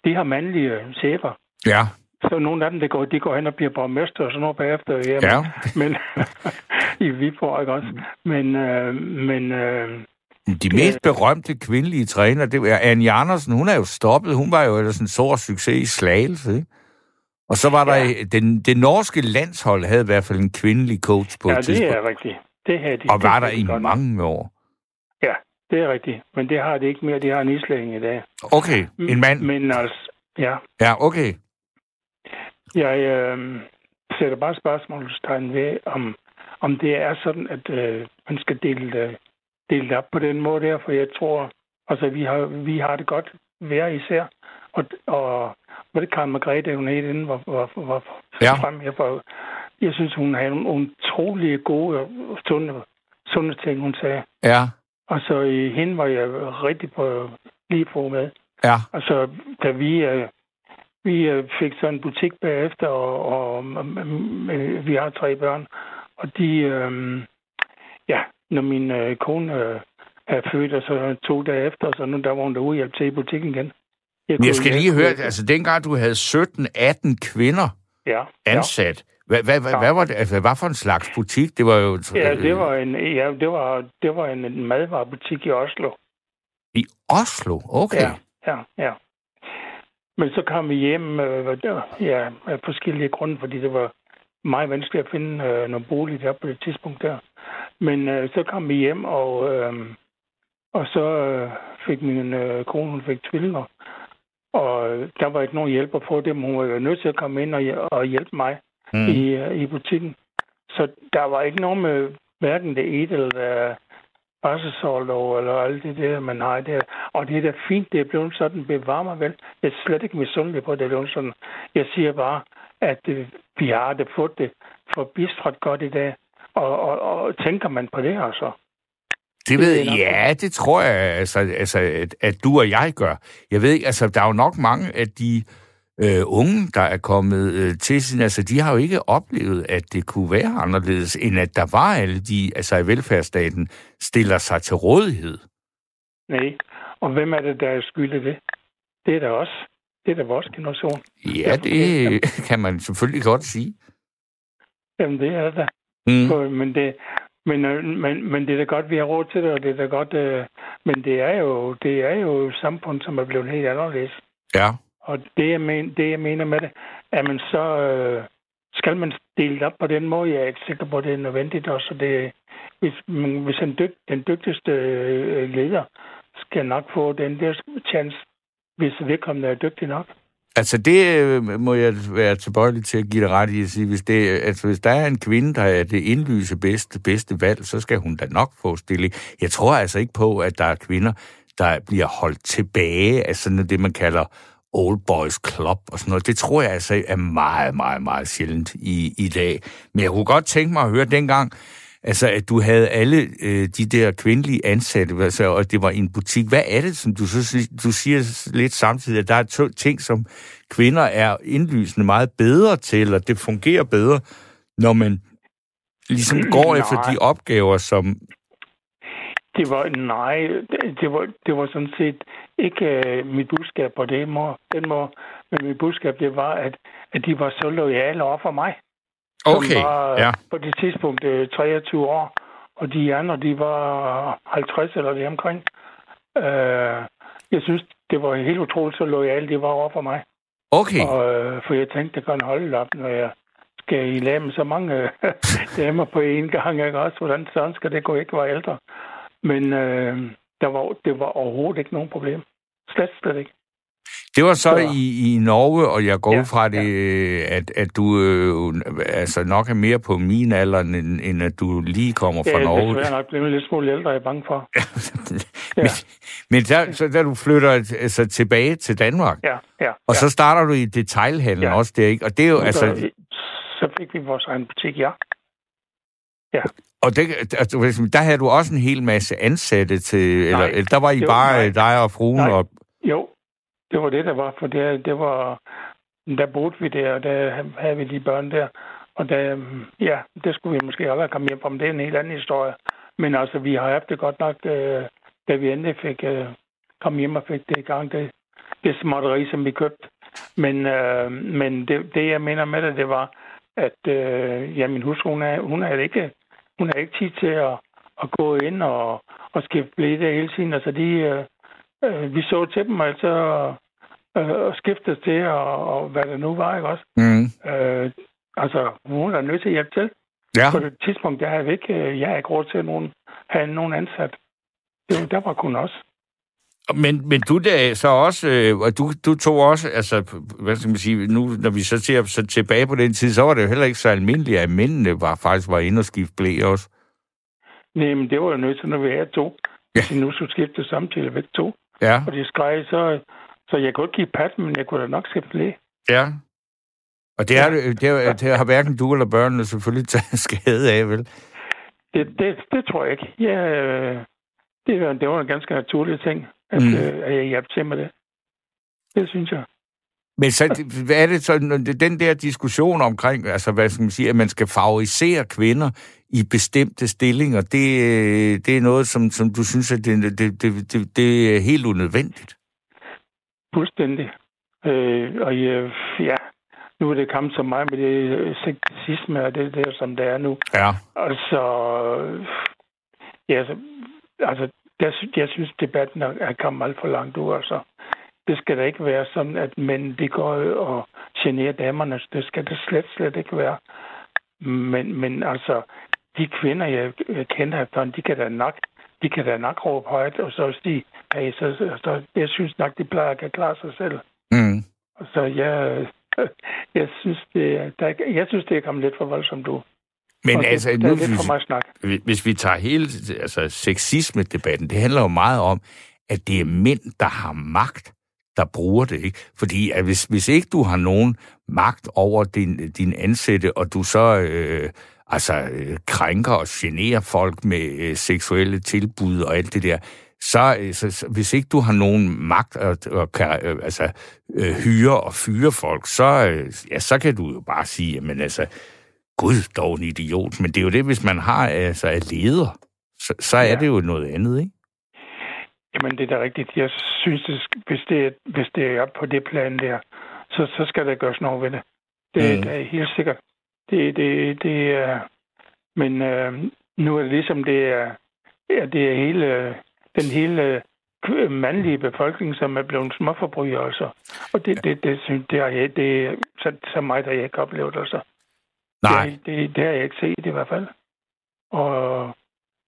de har mandlige chefer. Ja. Så nogle af dem, det går, de går hen og bliver borgmester og sådan noget bagefter. Jamen. Ja. Men i Viborg, ikke også? Men, øh, men øh, De mest berømte kvindelige træner, det var Anne Andersen. Hun er jo stoppet. Hun var jo ellers en stor succes i Slagelse, ikke? Og så var der Ja. den, det norske landshold havde i hvert fald en kvindelig coach på ja, et det tidspunkt. er rigtigt. Det her, de, Og var der er i godt. mange år. Ja, det er rigtigt. Men det har det ikke mere. De har en islæng i dag. Okay, en mand. Men altså, ja. Ja, okay. Jeg øh, sætter bare spørgsmålstegn ved, om, om det er sådan, at øh, man skal dele, øh, dele det op på den måde der, for jeg tror, altså vi har, vi har det godt hver især. Og, og hvad det Karen Margrethe, hun hed inden, var, var, var Ja. frem her for, jeg synes, hun havde nogle utrolige gode og sunde, sunde ting, hun sagde. Ja, Og så i hende var jeg rigtig på lige på med. ja, Altså, da vi, øh, vi øh, fik så en butik bagefter, og, og øh, vi har tre børn, og de, øh, ja, når min øh, kone øh, er født, og så to dage efter, så nu der var hun derude hjælp til i butikken igen. Men jeg skal lige høre, altså dengang du havde 17-18 kvinder ja. ansat, hvad, hvad, hvad, hvad var det, altså, hvad for en slags butik? Det var jo... Ja, det var en, ja, det var, det var en, madvarebutik i Oslo. I Oslo? Okay. Ja, ja, ja. Men så kom vi hjem øh, ja, af forskellige grunde, fordi det var meget vanskeligt at finde øh, noget bolig der på det tidspunkt der. Men øh, så kom vi hjem, og, øh, og så øh, fik min øh, kone, hun fik tvillinger. Og øh, der var ikke nogen hjælp at få dem. Hun var nødt til at komme ind og, og hjælpe mig Mm. i, øh, i butikken. Så der var ikke nogen med hverken det ene eller det barselsårlov eller alt det der, man har der. Og det er da fint, det er blevet sådan, bevar mig vel. Jeg er slet ikke misundelig på, at det er blevet sådan. Jeg siger bare, at øh, vi har det fået det forbistret godt i dag. Og, og, og tænker man på det altså? Det ved jeg, ja, det tror jeg, altså, altså at, at du og jeg gør. Jeg ved ikke, altså, der er jo nok mange af de øh, unge, der er kommet øh, til siden, altså, de har jo ikke oplevet, at det kunne være anderledes, end at der var alle de, altså i velfærdsstaten, stiller sig til rådighed. Nej. Og hvem er det, der er skyld i det? Det er da os. Det er da vores generation. Ja, det kan man selvfølgelig godt sige. Jamen, det er det da. Mm. Men det, men, øh, men, men det er da godt, vi har råd til det, og det er da godt, øh, men det er jo, det er jo et samfund, som er blevet helt anderledes. Ja. Og det jeg, men, det, jeg mener med det, at man så øh, skal man dele det op på den måde. Jeg er ikke sikker på, at det er nødvendigt også. Det, hvis, man, hvis en dyg, den dygtigste øh, leder skal nok få den der chance, hvis vedkommende er dygtig nok. Altså, det øh, må jeg være tilbøjelig til at give dig ret i at sige. Hvis, det, altså, hvis der er en kvinde, der er det indlyse bedste, bedste valg, så skal hun da nok få stilling. Jeg tror altså ikke på, at der er kvinder, der bliver holdt tilbage af sådan det, man kalder old boys club og sådan noget. Det tror jeg altså er meget, meget, meget sjældent i, i dag. Men jeg kunne godt tænke mig at høre dengang, Altså, at du havde alle øh, de der kvindelige ansatte, altså, og det var i en butik. Hvad er det, som du, så, du siger lidt samtidig, at der er to ting, som kvinder er indlysende meget bedre til, og det fungerer bedre, når man ligesom går efter de opgaver, som... Det var, nej, det var, det var sådan set ikke uh, mit budskab på det måde, den måde, men mit budskab, det var, at, at de var så lojale over for mig. Okay, som var ja. på det tidspunkt 23 øh, år, og de andre, de var 50 eller det omkring. Uh, jeg synes, det var helt utroligt, så lojale de var over for mig. Okay. Og, uh, for jeg tænkte, det kan holde op, når jeg skal i lag med så mange damer på én gang, ikke også? Hvordan sådan skal det gå ikke være ældre? Men uh, der var, det var overhovedet ikke nogen problem. Slet, slet ikke. Det var så, så. I, i Norge, og jeg går ja, ud fra det, ja. at, at du øh, altså nok er mere på min alder, end, end at du lige kommer fra ja, Norge. Ja, jeg er nok blevet lidt smule ældre, jeg er bange for. ja. Men, men der, så da du flytter altså, tilbage til Danmark, ja, ja, og ja. så starter du i detailhandlen ja. også der, ikke? Og det er jo, så, altså... Så fik vi vores egen butik, ja. Ja. Og det, altså, der havde du også en hel masse ansatte til, nej, eller, der var I bare nej, dig og fruen nej. og... Jo, det var det, der var, for det, det var, der boede vi der, og der havde vi de børn der. Og der, ja, det skulle vi måske aldrig komme hjem fra, men det er en helt anden historie. Men altså, vi har haft det godt nok, øh, da vi endelig fik øh, kom hjem og fik det i gang, det, det småtteri, som vi købte. Men, øh, men det, det, jeg mener med det, det var, at øh, ja, min hustru, hun, er, hun, er ikke, hun har ikke tid til at, at gå ind og, og skifte blæde hele tiden. Altså, de, øh, øh, vi så til dem altså øh, og skiftede til, og, og hvad det nu var, ikke også? Mm. Øh, altså, hun er nødt til at hjælpe til. Ja. På det tidspunkt, der havde vi ikke, øh, jeg har ikke råd til at nogen, have nogen ansat. Det var, der var kun os. Men, men du der så også, øh, du, du tog også, altså, hvad skal man sige, nu når vi så ser så tilbage på den tid, så var det jo heller ikke så almindeligt, at mændene var, faktisk var inde og skifte blæ også. Nej, men det var jo nødt til, når vi havde to. Ja. Vi nu skulle skifte samtidig væk to. Ja. Og de skreg, så, så jeg kunne ikke give pat, men jeg kunne da nok skifte læge. Ja. Og det, er, ja. det, er, det har hverken du eller børnene selvfølgelig taget skade af, vel? Det, det, det tror jeg ikke. Ja, det, var, det var en ganske naturlig ting, at, mm. øh, at jeg hjalp til med det. Det synes jeg. Men så, hvad er det så, den der diskussion omkring, altså hvad skal man sige, at man skal favorisere kvinder i bestemte stillinger, det, det er noget, som, som du synes, at det, det, det, det, det er helt unødvendigt? Fuldstændig. Øh, og ja, nu er det kommet så meget med det sexisme og det der, som det er nu. Ja. Altså, ja, altså, altså jeg, jeg synes, debatten er kommet alt for langt ud, altså. Det skal da ikke være sådan, at mænd de går og generer damerne. Det skal det slet, slet ikke være. Men, men altså, de kvinder, jeg, kender efterhånden, de kan da nok, de kan da nok råbe højt, og så sige, hey, så, så, så, jeg synes nok, de plejer at kan klare sig selv. Mm. Så jeg, jeg synes, det, der, jeg synes, det er kommet lidt for voldsomt du. Men og altså, det, nu, det lidt for meget snak. hvis vi tager hele altså, sexisme-debatten, det handler jo meget om, at det er mænd, der har magt der bruger det. Ikke? Fordi at hvis, hvis ikke du har nogen magt over din, din ansætte, og du så øh, altså, øh, krænker og generer folk med øh, seksuelle tilbud og alt det der, så, øh, så, så hvis ikke du har nogen magt at, at kan, øh, altså, øh, hyre og fyre folk, så, øh, ja, så kan du jo bare sige, jamen altså, gud, dog en idiot. Men det er jo det, hvis man har altså, er leder, så, så er ja. det jo noget andet, ikke? Jamen, det er da rigtigt. Jeg synes, det, hvis, det, hvis det er på det plan der, så, så skal der gøres noget ved det. Det, mm. det er helt sikkert. Det, det, det er... Men øh, nu er det ligesom, det er, ja, det er hele, den hele mandlige befolkning, som er blevet småforbrygere, altså. Og det, det, det, det, det, har jeg, det så, så meget har jeg ikke oplevet, altså. Nej. Det, det, det har jeg ikke set i hvert fald. Og,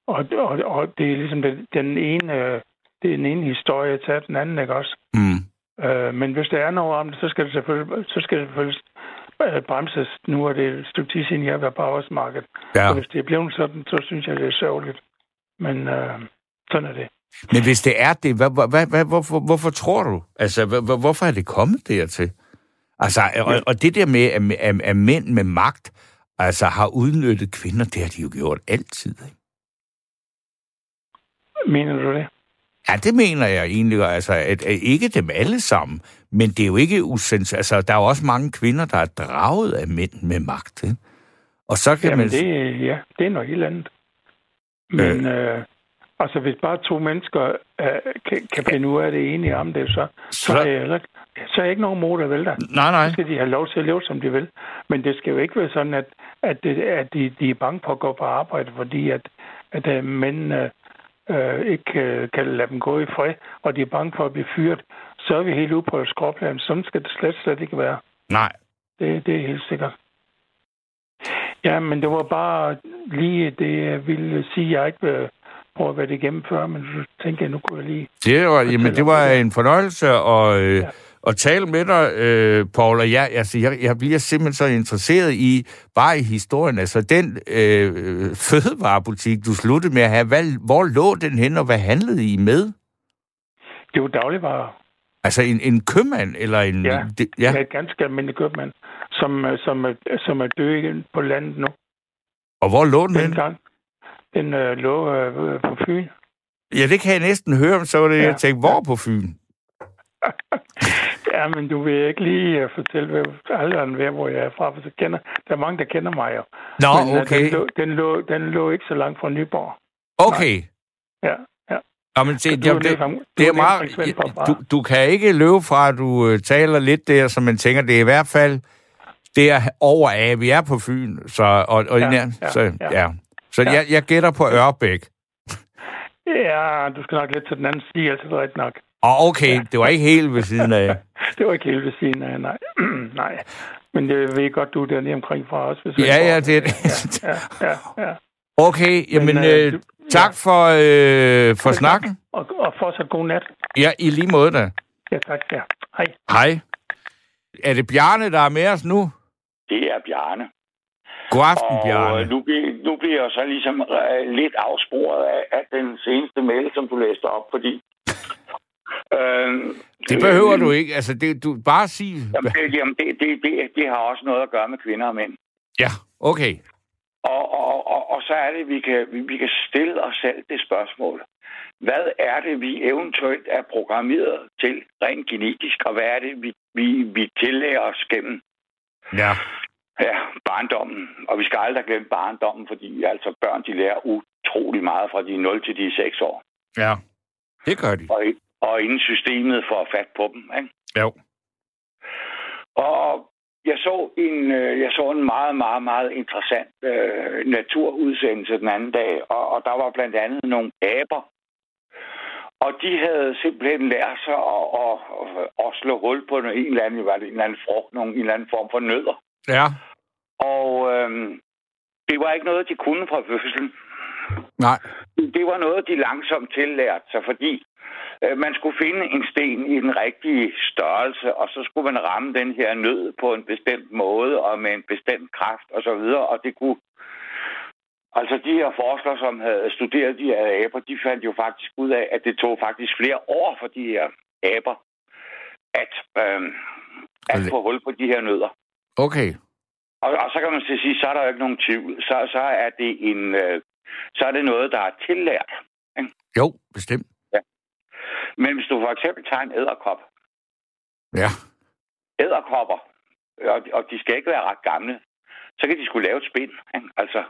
og, og, og det er ligesom den, den ene det er den ene historie til den anden, ikke også? Mm. Øh, men hvis der er noget om det, så skal det selvfølgelig, så skal det selvfølgelig øh, bremses. Nu er det et stykke tid siden, jeg har været på arbejdsmarkedet. Ja. Og hvis det er blevet sådan, så synes jeg, det er sørgeligt. Men øh, sådan er det. Men hvis det er det, hvad, hvad, hvad, hvorfor, hvorfor tror du? Altså, hvad, hvorfor er det kommet dertil? Altså, og, og det der med, at, at, at mænd med magt altså, har udnyttet kvinder, det har de jo gjort altid. Ikke? Mener du det? Ja, det mener jeg egentlig. Altså, at, at ikke dem alle sammen, men det er jo ikke usens... Altså, der er jo også mange kvinder, der er draget af mænd med magt. Ikke? Og så kan Jamen, man... det, ja, det er noget helt andet. Men øh. Øh, altså, hvis bare to mennesker øh, kan, kan finde ud af det enige om det, så, så, Så- er, jeg, så er jeg ikke nogen mod at vælge Nej, nej. Så skal de have lov til at leve, som de vil. Men det skal jo ikke være sådan, at, at, det, at de, de er bange på at gå på arbejde, fordi at, at uh, mændene øh, ikke øh, kan lade dem gå i fred, og de er bange for at blive fyret. Så er vi helt ude på et skråplan. Sådan skal det slet, slet ikke være. Nej. Det, det er helt sikkert. Ja, men det var bare lige det, jeg ville sige. Jeg har ikke øh, prøvet at være det igennem før, men så tænker jeg, nu kunne jeg lige... Det var, jamen, det var en fornøjelse at, øh, Ja. At tale med dig, øh, Paul. Og jeg, altså, jeg, jeg bliver simpelthen så interesseret i, bare i historien, altså den øh, fødevarebutik, du sluttede med at have, hvad, hvor lå den hen, og hvad handlede I med? Det var dagligvarer. Altså en, en købmand, eller en... Ja. Det, Ja. ja. Et ganske almindelig købmand, som, øh, som, er, som er død på landet nu. Og hvor lå den hen? Dengang. Den øh, lå øh, på Fyn. Ja, det kan jeg næsten høre, så var det, Ja. jeg tænkte, hvor på Fyn? Ja, men du vil ikke lige uh, fortælle, hvad alderen er, hvor jeg er fra, for så kender, der er mange, der kender mig jo. Nå, men, øh, okay. Den lå, den, lå, den lå ikke så langt fra Nyborg. Okay. Ja, ja. Nå, men se, Så det, du er det, om- du det er meget... Du, du kan ikke løbe fra, at du øh, taler lidt der, så man tænker, det er i hvert fald det er over af, vi er på Fyn, så, og, og Ja, ja, ja, så, ja. ja. ja. Så Ja. jeg, jeg gætter på Ørbæk. Ja, du skal nok lidt til den anden side, altså det er nok. Og okay, det var ikke helt ved siden af. Det var ikke helt ved siden af, nej. nej. Men det ved jeg godt, du er dernede omkring fra os. Hvis Ja, ja, det er det. Ja, ja, ja. Okay, jamen Men, øh, øh, du- tak for, øh, for snakken. Og, og fortsat god nat. Ja, i lige måde da. Ja, tak. Ja. Hej. Hej. Er det Bjarne, der er med os nu? Det er Bjarne. God aften, Og Bjarne. øh, nu, bliver- nu bliver jeg så ligesom øh, lidt afsporet af, af den seneste mail, som du læste op, fordi... Øh, Det behøver du ikke. Altså, det, du bare sig... Jamen, det, jamen det, det, det, det har også noget at gøre med kvinder og mænd. Ja, okay. Og, og, og, og så er det, vi kan, vi, vi kan stille os selv det spørgsmål. Hvad er det, vi eventuelt er programmeret til rent genetisk, og hvad er det, vi, vi, vi tillærer os gennem Ja. ja, barndommen? Og vi skal aldrig glemme barndommen, fordi altså børn de lærer utrolig meget fra de er 0 til de er 6 år. Ja. Det gør de. Og, og inden systemet får fat på dem. Ikke? Jo. Og jeg så en, øh, jeg så en meget, meget, meget interessant øh, naturudsendelse den anden dag, og, og der var blandt andet nogle aber. Og de havde simpelthen lært sig at, at, at, slå hul på en eller anden, var det en eller anden frugt, nogen, en eller anden form for nødder. Ja. Og øhm, det var ikke noget, de kunne fra fødslen. Nej. Det var noget, de langsomt tillærte sig, fordi øh, man skulle finde en sten i den rigtige størrelse, og så skulle man ramme den her nød på en bestemt måde og med en bestemt kraft og så videre, og det kunne... Altså de her forskere, som havde studeret de her aber, de fandt jo faktisk ud af, at det tog faktisk flere år for de her aber at, øh, at få hul på de her nødder. Okay. Og, og så kan man sige, så er der jo ikke nogen tvivl. Så, så er det en, øh, så er det noget, der er tillært. Jo, bestemt. Men hvis du for eksempel tager en æderkop, Ja. æderkopper, og, og de skal ikke være ret gamle, så kan de skulle lave et spind. Ikke? Altså,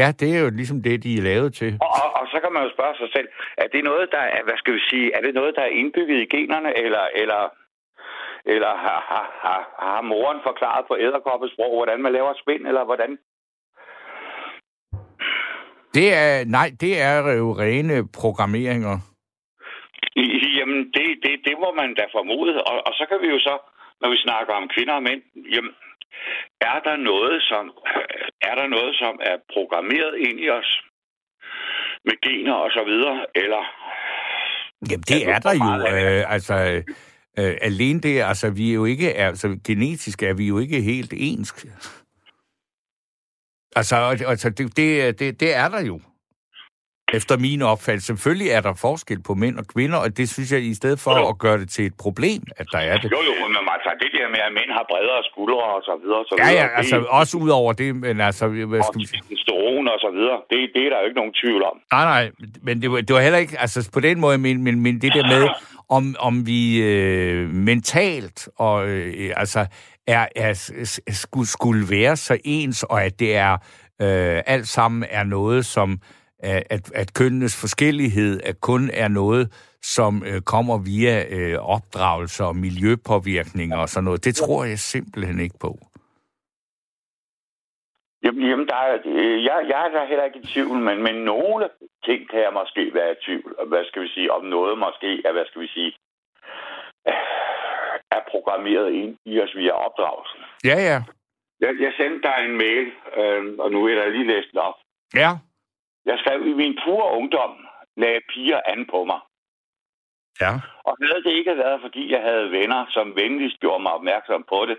Ja, det er jo ligesom det, de er lavet til. og, og, og, så kan man jo spørge sig selv, er det noget, der er, hvad skal vi sige, er det noget, der er indbygget i generne, eller, eller, eller har, har, har, har moren forklaret på æderkoppesprog, hvordan man laver spind, eller hvordan? Det er, nej, det er jo rene programmeringer. Jamen, det, det, det må man da formode. Og, og så kan vi jo så, når vi snakker om kvinder og mænd, jamen, er der noget, som er der noget, som er programmeret ind i os med gener og så videre, eller Jamen, det er der hvor meget jo. er Øh, altså, Øh, alene det, altså vi er jo ikke, altså genetisk er vi jo ikke helt ens. Altså, altså det, det, det, det er der jo. Efter min opfattelse. Selvfølgelig er der forskel på mænd og kvinder, og det synes jeg, i stedet for jo. at gøre det til et problem, at der er det. Jo, jo, men altså, det der med, at mænd har bredere skuldre og så videre, så ja, videre. Ja, det, altså også ud over det, men altså... Hvad skal og og så videre, det, det er der jo ikke nogen tvivl om. Nej, nej, men det var, det var heller ikke, altså på den måde, men, men, men det der med, om, om vi øh, mentalt og øh, altså er, er, skulle, skulle være så ens, og at det er øh, alt sammen er noget, som øh, at, at kønnenes forskellighed at kun er noget, som øh, kommer via øh, opdragelse og miljøpåvirkninger og sådan noget. Det tror jeg simpelthen ikke på. Jamen, jamen der er, øh, jeg, jeg er der heller ikke i tvivl, men, men nogle ting kan jeg måske være i tvivl. Hvad skal vi sige? Om noget måske er, hvad skal vi sige, er programmeret ind i os via opdragelsen. Ja, ja. Jeg, jeg sendte dig en mail, øh, og nu er der lige læst den op. Ja. Jeg skrev, i min pure ungdom lagde piger an på mig. Ja. Og havde det ikke været, fordi jeg havde venner, som venligst gjorde mig opmærksom på det,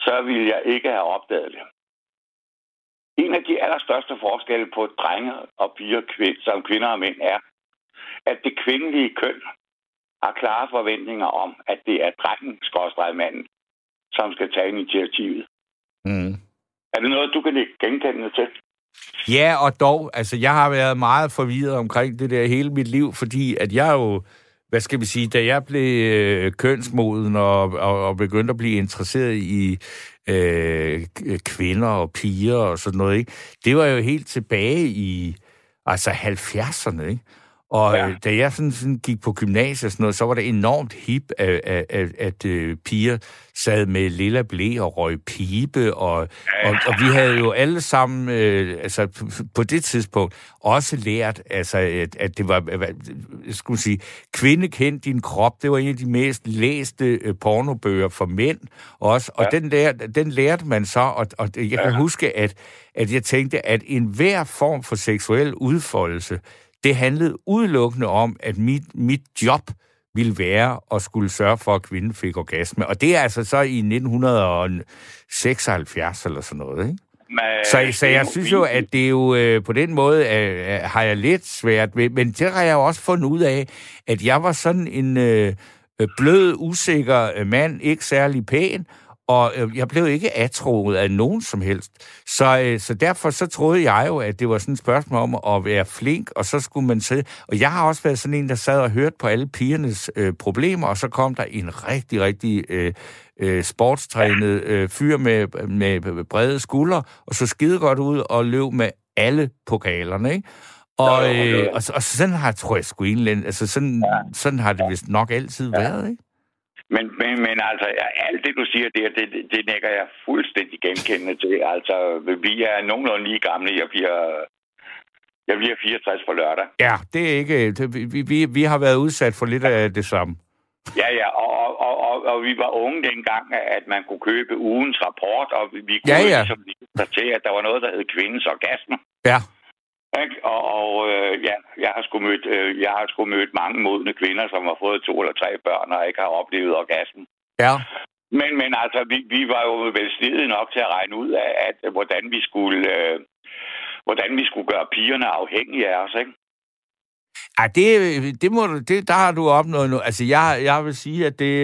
så ville jeg ikke have opdaget det. En af de allerstørste forskelle på drenge og piger, som kvinder og mænd, er, at det kvindelige køn har klare forventninger om, at det er drengen, manden, som skal tage initiativet. Mm. Er det noget, du kan genkende til? Ja, og dog, altså jeg har været meget forvirret omkring det der hele mit liv, fordi at jeg jo, hvad skal vi sige, da jeg blev øh, kønsmoden og, og, og begyndte at blive interesseret i øh, kvinder og piger og sådan noget, ikke? det var jo helt tilbage i altså 70'erne, ikke? Og ja. Øh, da jeg sådan, sådan gik på gymnasiet og sådan noget, så var det enormt hip, at, at, at, at uh, piger sad med lilla blæ og røg pibe, og, ja. og, og vi havde jo alle sammen, uh, altså på det tidspunkt, også lært, altså, at, at det var, hvad, jeg skulle sige, kvinde kendt din krop, det var en af de mest læste uh, pornobøger for mænd også, og ja. den, lær, den lærte man så, og, og jeg ja. kan huske, at, at jeg tænkte, at enhver form for seksuel udfoldelse, det handlede udelukkende om, at mit, mit job ville være at skulle sørge for, at kvinden fik orgasme. Og det er altså så i 1976 eller sådan noget, ikke? Men, så, så jeg synes jo, at det er jo øh, på den måde øh, har jeg lidt svært ved, men det har jeg jo også fundet ud af, at jeg var sådan en øh, blød, usikker øh, mand, ikke særlig pæn, og øh, jeg blev ikke atroet af nogen som helst. Så, øh, så derfor så troede jeg jo, at det var sådan et spørgsmål om at være flink, og så skulle man sidde. Og jeg har også været sådan en, der sad og hørte på alle pigernes øh, problemer, og så kom der en rigtig, rigtig øh, øh, sportstrænet øh, fyr med, med brede skuldre, og så skide godt ud og løb med alle pokalerne, ikke? Og, øh, og, og sådan har, tror jeg, sgu en altså sådan, ja. sådan har det vist nok altid ja. været, ikke? Men, men, men altså, alt det, du siger der, det, det nækker jeg fuldstændig genkendende til. Altså, vi er nogenlunde lige gamle. Jeg bliver, jeg bliver 64 for lørdag. Ja, det er ikke... Vi, vi, vi har været udsat for lidt af det samme. Ja, ja, og, og, og, og vi var unge dengang, at man kunne købe ugens rapport, og vi kunne ja, ja. ligesom til, at der var noget, der hed kvindens orgasme. Ja. Ikke? Og, og øh, ja, jeg har sgu mødt, øh, jeg har sgu mødt mange modne kvinder, som har fået to eller tre børn og ikke har oplevet orgasmen. Ja. Men, men altså, vi, vi var jo vel snedige nok til at regne ud af, at, hvordan vi skulle... Øh, hvordan vi skulle gøre pigerne afhængige af os, ikke? Ja, det, det må det, der har du opnået nu. Altså, jeg, jeg vil sige, at det,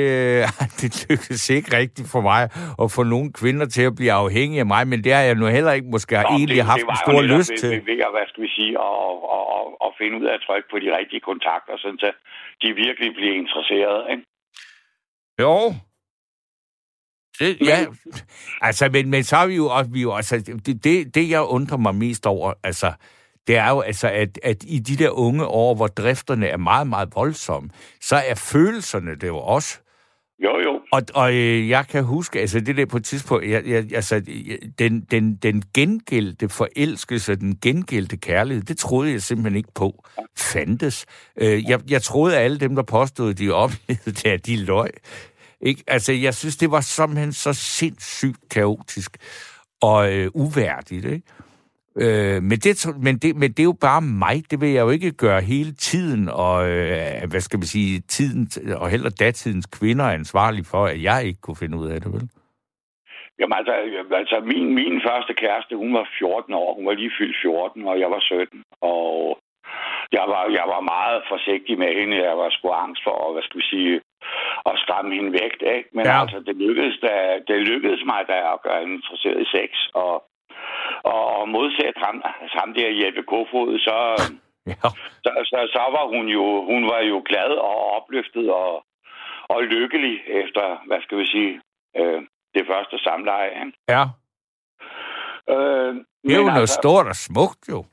det lykkedes ikke rigtigt for mig at få nogle kvinder til at blive afhængige af mig, men det har jeg nu heller ikke måske Nå, egentlig det, haft det en stor lyst til. Det var hvad skal vi sige, at, at, at, at finde ud af at trykke på de rigtige kontakter, sådan så de virkelig bliver interesserede, ikke? Jo, det, ja, altså, men, men så har vi jo også, vi jo, altså, det, det, det, jeg undrer mig mest over, altså, det er jo altså, at, at i de der unge år, hvor drifterne er meget, meget voldsomme, så er følelserne det jo også. Jo, jo. Og, og øh, jeg kan huske, altså det der på et tidspunkt, jeg, jeg, altså den, den, den gengældte forelskelse, den gengældte kærlighed, det troede jeg simpelthen ikke på fandtes. Øh, jeg, jeg troede, at alle dem, der påstod, de oplevede det, at de løg. Ikke? Altså, jeg synes, det var simpelthen så sindssygt kaotisk og øh, uværdigt, ikke? Øh, men, det, men, det, men det er jo bare mig. Det vil jeg jo ikke gøre hele tiden, og øh, hvad skal man sige, tiden, og heller datidens kvinder er ansvarlige for, at jeg ikke kunne finde ud af det, vel? Jamen altså, altså min, min første kæreste, hun var 14 år. Hun var lige fyldt 14, og jeg var 17. Og jeg var, jeg var meget forsigtig med hende. Jeg var sgu angst for, hvad skal vi sige, at skræmme hende væk. Ikke? Men ja. altså, det lykkedes, da, det lykkedes mig, da jeg hende interesseret i sex. Og, og, og modsat ham, ham der Jeppe Kofod, så, ja. så, så, så, var hun jo, hun var jo glad og opløftet og, og lykkelig efter, hvad skal vi sige, øh, det første samleje. Ja. Øh, det er jo noget altså, stort og smukt, jo.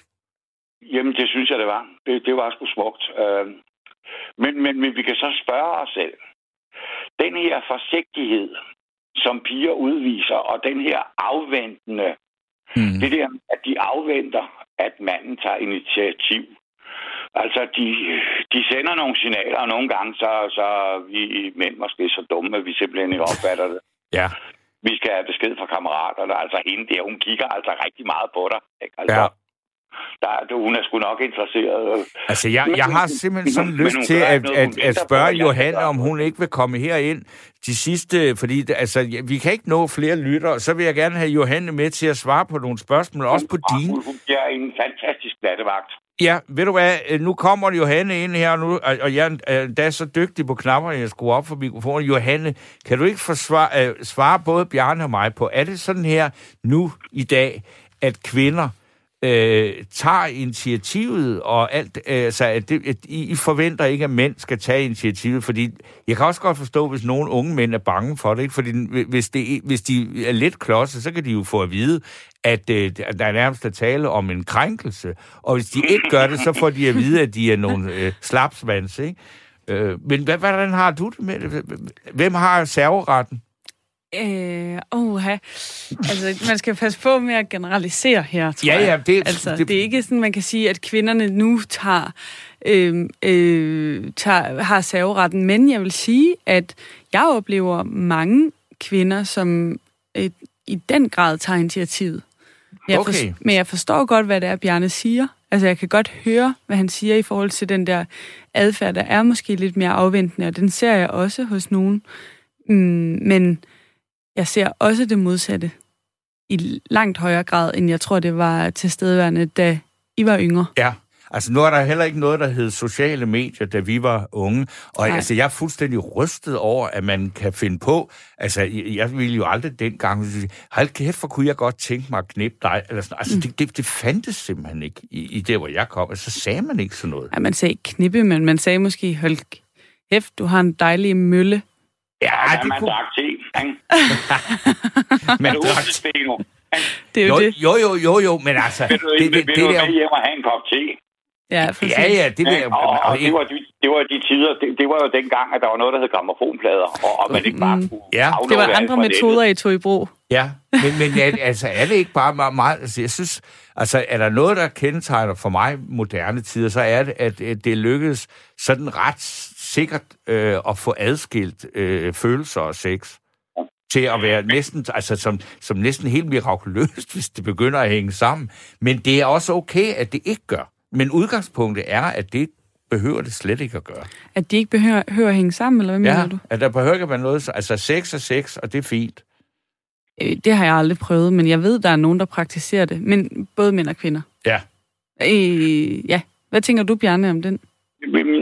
Jamen, det synes jeg, det var. Det, det var sgu smukt. Øh, men, men, men vi kan så spørge os selv. Den her forsigtighed, som piger udviser, og den her afventende, mm. det der, at de afventer, at manden tager initiativ. Altså, de, de sender nogle signaler, og nogle gange så, så er vi mænd måske så dumme, at vi simpelthen ikke opfatter det. Ja. Vi skal have besked fra kammeraterne. Altså, hende der, hun kigger altså rigtig meget på dig. Ikke? Altså, ja der, hun er sgu nok interesseret. Altså, jeg, jeg har simpelthen sådan men, lyst men til at, noget, at, at spørge Johanne, om hun ikke vil komme herind de sidste, fordi altså, vi kan ikke nå flere lytter, så vil jeg gerne have Johanne med til at svare på nogle spørgsmål, hun, også på dine. Hun bliver en fantastisk nattevagt. Ja, ved du hvad, nu kommer Johanne ind her, nu, og jeg er er så dygtig på knapper, jeg skruer op for mikrofonen. Johanne, kan du ikke forsvare, uh, svare både Bjarne og mig på, er det sådan her nu i dag, at kvinder øh, tager initiativet, og alt, øh, altså, at, det, at I forventer ikke, at mænd skal tage initiativet, fordi jeg kan også godt forstå, hvis nogle unge mænd er bange for det, ikke? fordi hvis, det, hvis de er lidt klodset, så kan de jo få at vide, at øh, der er nærmest at tale om en krænkelse, og hvis de ikke gør det, så får de at vide, at de er nogle øh, slapsvans, ikke? Øh, men hvordan har du det med det? Hvem har serveretten? Øh, oha. Altså, man skal passe på med at generalisere her, tror ja, ja, det, altså, det, det er ikke sådan, man kan sige, at kvinderne nu tager, øh, øh, tager har serveretten, men jeg vil sige, at jeg oplever mange kvinder, som øh, i den grad tager initiativet. Jeg okay. For, men jeg forstår godt, hvad det er, Bjarne siger. Altså, jeg kan godt høre, hvad han siger i forhold til den der adfærd, der er måske lidt mere afventende, og den ser jeg også hos nogen. Mm, men jeg ser også det modsatte i langt højere grad, end jeg tror, det var til stedværende, da I var yngre. Ja, altså nu er der heller ikke noget, der hed sociale medier, da vi var unge. Og Nej. altså, jeg er fuldstændig rystet over, at man kan finde på... Altså, jeg ville jo aldrig dengang... Hold kæft, for kunne jeg godt tænke mig at knippe dig. Eller sådan. Altså, mm. det, det, det fandtes simpelthen ikke i, i det, hvor jeg kom. Altså, så sagde man ikke sådan noget. Ja, man sagde ikke knippe, men man sagde måske, hold kæft, du har en dejlig mølle. Ja, ja det man kunne... drak te, ikke? man drak te. Det er jo, jo det. Jo, jo, jo, jo, men altså... Vil du, det, det, vil, det, det der... hjem og have en kop te? Ja, præcis. Ja, ja, det vil jeg... Og, og, og det, var de, det var de tider, det, det var jo dengang, at der var noget, der hed gramofonplader, og, og man ikke bare mm. kunne ja. Det var andre metoder, I tog i brug. Ja, men, men altså, er det ikke bare meget, meget... Altså, jeg synes, altså, er der noget, der kendetegner for mig moderne tider, så er det, at, at det lykkedes sådan ret sikkert øh, at få adskilt øh, følelser og sex til at være næsten, altså som, som næsten helt mirakuløst, hvis det begynder at hænge sammen. Men det er også okay, at det ikke gør. Men udgangspunktet er, at det behøver det slet ikke at gøre. At de ikke behøver, behøver at hænge sammen, eller hvad ja, mener du? at der behøver ikke at være noget... Altså, sex er sex, og det er fint. Øh, det har jeg aldrig prøvet, men jeg ved, der er nogen, der praktiserer det. Men både mænd og kvinder. Ja. Øh, ja. Hvad tænker du, Bjarne, om den?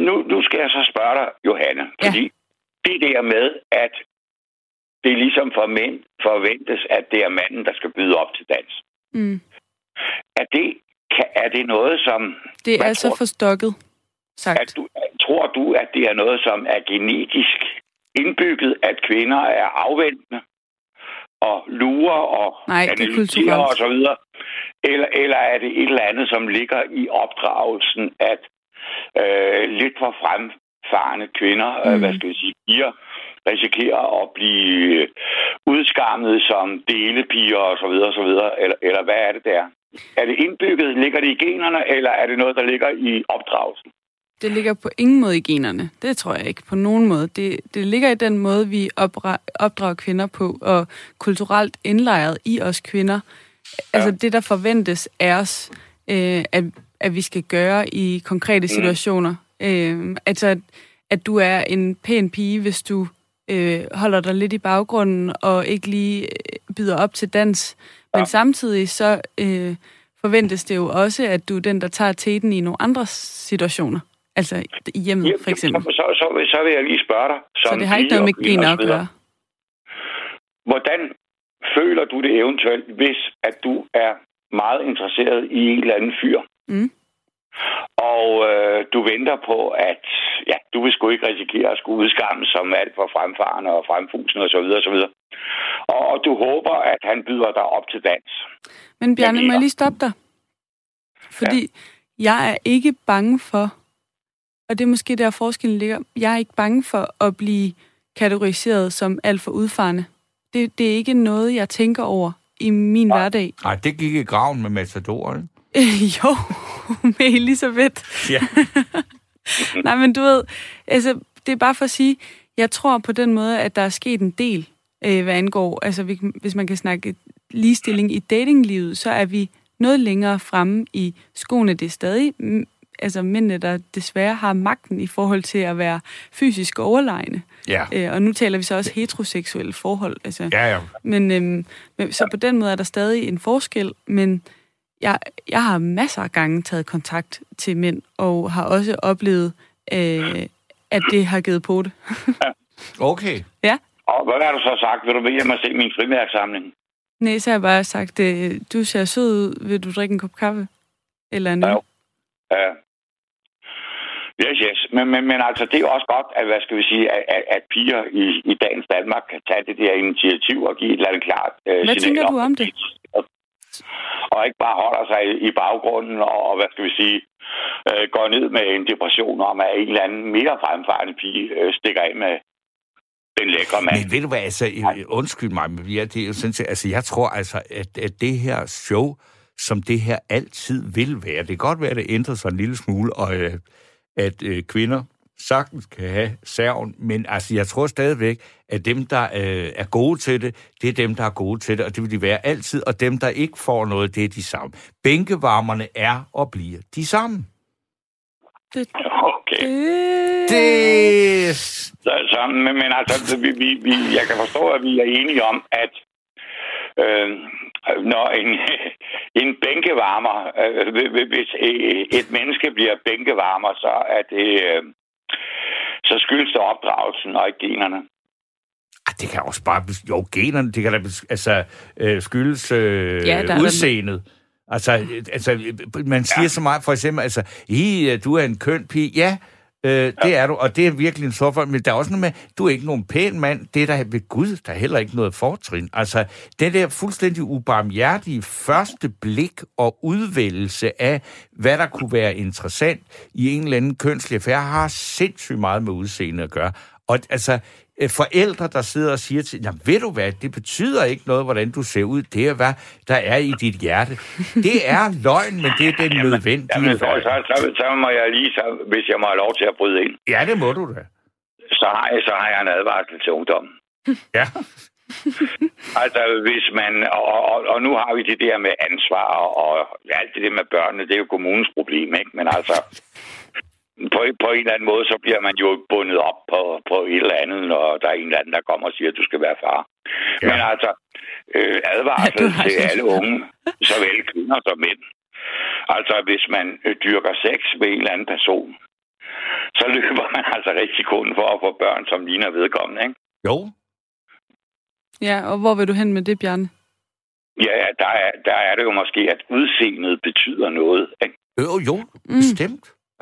Nu, nu skal jeg så spørge dig, Johanne, fordi ja. det der med, at det er ligesom for mænd forventes, at det er manden, der skal byde op til dans. Mm. Er, det, kan, er det noget, som... Det er så forstokket, sagt. At du, tror du, at det er noget, som er genetisk indbygget, at kvinder er afventende og lurer og Nej, analyserer og så videre? Eller, eller er det et eller andet, som ligger i opdragelsen, at øh, lidt for fremfarende kvinder, øh, mm. øh, hvad skal vi sige, piger, risikerer at blive udskammet som delepiger og så videre, og så videre. Eller, eller hvad er det der? Er det indbygget? Ligger det i generne, eller er det noget, der ligger i opdragelsen? Det ligger på ingen måde i generne. Det tror jeg ikke på nogen måde. Det, det ligger i den måde, vi opdrager kvinder på, og kulturelt indlejret i os kvinder, altså det, der forventes af os, øh, at, at vi skal gøre i konkrete Mm. situationer. Øh, altså, at, at du er en pæn pige, hvis du øh, holder dig lidt i baggrunden og ikke lige øh, byder op til dans. Men Ja. samtidig så øh, forventes det jo også, at du er den, der tager teten i nogle andre situationer. Altså i hjemmet, for eksempel. Så, så, så, vil- så vil jeg lige spørge dig. Så som det har ikke noget med gener at så gøre. Hvordan føler du det eventuelt, hvis at du er meget interesseret i en eller anden fyr? Mm. Og øh, du venter på, at ja, du vil sgu ikke risikere at skulle udskamme som alt for fremfarende og fremfusende osv. Og, så videre, og, så videre. og, og du håber, at han byder dig op til dans. Men Bjarne, må jeg lige stoppe dig? Fordi ja. jeg er ikke bange for, og det er måske der forskellen ligger, jeg er ikke bange for at blive kategoriseret som alt for udfarende. Det, det er ikke noget, jeg tænker over i min hverdag. Nej, det gik i graven med Matador, ikke? jo, med Elisabeth. Ja. Nej, men du ved, altså, det er bare for at sige, jeg tror på den måde, at der er sket en del, øh, hvad angår, altså vi- hvis man kan snakke ligestilling i datinglivet, så er vi noget længere fremme i skoene. Det er stadig mm, altså mændene, der desværre har magten i forhold til at være fysisk overlegne. Ja. Øh, og nu taler vi så også heteroseksuelle forhold. Altså, Ja, ja. men, øhm, men så på den måde er der stadig en forskel, men jeg, jeg har masser af gange taget kontakt til mænd, og har også oplevet, øh, at det har givet på det. Okay. ja. Og hvad har du så sagt? Vil du med hjem og se min frimærksamling? Nej, så har jeg bare sagt, øh, du ser sød ud, vil du drikke en kop kaffe? Eller en øl? Ja. Ja. Yes, yes. Men, men, men altså, det er jo også godt, at, hvad skal vi sige, at, at, at piger i, i dagens Danmark kan tage det der initiativ og give et eller andet klart øh, Hvad signal tænker du om det? Og ikke bare holder sig i, baggrunden og, og, hvad skal vi sige, øh, går ned med en depression om, at en eller anden mere fremfarende pige øh, stikker af med den lækre mand. Men ved du hvad, altså, øh, undskyld mig, men ja, det er jo sådan altså, jeg tror altså, at, at det her show, som det her altid vil være, det kan godt være, at det ændrer sig en lille smule, og øh, at øh, kvinder sagtens kan have serven, men altså, jeg tror stadigvæk, at dem, der øh, er gode til det, det er dem, der er gode til det, og det vil de være altid, og dem, der ikke får noget, det er de samme. Bænkevarmerne er og bliver de samme. Det, Okay. det... Det... Så, så, men, men altså, vi, vi, vi, jeg kan forstå, at vi er enige om, at øh, når en, en bænkevarmer, øh, hvis et menneske bliver bænkevarmer, så er det, øh, så skyldes det opdragelsen og ikke generne. Ah, det kan også bare... Jo, generne, det kan da altså, øh, skyldes øh, Ja, der udseendet. Altså, øh, altså, øh, man siger ja. så meget, for eksempel, altså, I, øh, du er en køn pige. Ja, øh, det ja. er du, og det er virkelig en for, men der er også noget med, du er ikke nogen pæn mand. Det er der ved Gud, der er heller ikke noget fortrin. Altså, det der fuldstændig ubarmhjertige første blik og udvælgelse af, hvad der kunne være interessant i en eller anden kønslig affære, har sindssygt meget med udseende at gøre. Og altså, forældre, der sidder og siger til, jamen ved du hvad, det betyder ikke noget, hvordan du ser ud. Det er, hvad der er i dit hjerte. Det er løgn, men det er den nødvendige. Jamen, så, så, så, så må jeg lige, så, hvis jeg må have lov til at bryde ind, Ja, det må du da. så har jeg, så har jeg en advarsel til ungdommen. Ja. Altså, hvis man... Og, og, og nu har vi det der med ansvar og, og alt det der med børnene, det er jo kommunens problem, ikke? Men altså, på, på en eller anden måde, så bliver man jo bundet op på, på et eller andet, når der er en eller anden, der kommer og siger, at du skal være far. Ja. Men altså, øh, advarsel Ja, til alle unge, såvel kvinder som mænd. Altså, hvis man øh, dyrker sex med en eller anden person, så løber man altså risikoen for at få børn, som ligner vedkommende, ikke? Jo. Ja, og hvor vil du hen med det, Bjarne? Ja, der er, der er det jo måske, at udseendet betyder noget. Ikke? Jo, jo, Mm.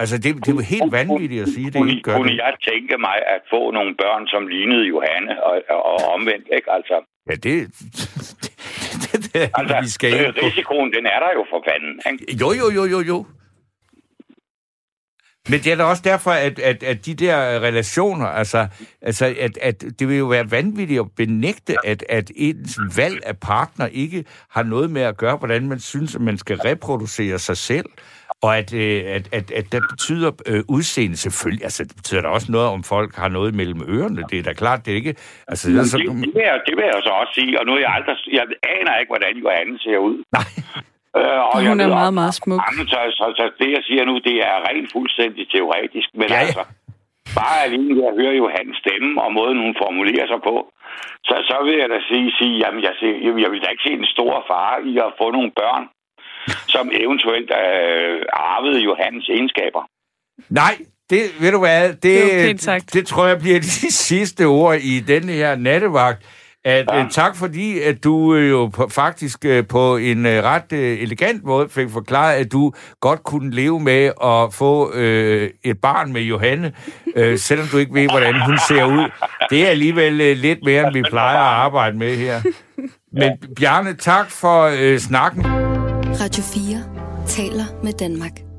Altså, det, det er jo helt vanvittigt at sige, at det kunne, ikke gør kunne det. jeg tænke mig at få nogle børn, som lignede Johanne og, og, omvendt, ikke? Altså, Ja, det... det, det, det altså vi skal øh, risikoen, den er der jo for fanden, ikke? Jo, jo, jo, jo, jo. Men det er da også derfor, at, at, at de der relationer, altså, altså at, at det vil jo være vanvittigt at benægte, at, at ens valg af partner ikke har noget med at gøre, hvordan man synes, at man skal reproducere sig selv. Og at, øh, at, at, at det betyder øh, udseende selvfølgelig, altså det betyder da også noget, om folk har noget mellem ørerne. Det er da klart, det er ikke... Altså, det, så... det, det, vil jeg, det vil jeg så også sige, og nu er jeg aldrig... Jeg aner ikke, hvordan Johanne ser ud. Nej. Øh, og hun er meget, meget smuk. Så, så, så det, jeg siger nu, det er rent fuldstændig teoretisk. Men ja, ja. altså, bare alene jeg hører jo hans stemme og måden, hun formulerer sig på, så, så vil jeg da sige, sige jamen, jeg, ser, jeg vil da ikke se en stor fare i at få nogle børn, som eventuelt øh, arvede Johannes egenskaber. Nej, det, ved du hvad, det, det, det tror jeg bliver de sidste ord i denne her nattevagt at ja. uh, tak fordi, at du uh, jo på, faktisk uh, på en ret elegant måde fik forklaret, at du godt kunne leve med at få uh, et barn med Johanne, uh, selvom du ikke ved, hvordan hun ser ud. Det er alligevel uh, lidt mere, end vi plejer at arbejde med her. Men Bjarne, tak for uh, snakken. Radio 4 taler med Danmark.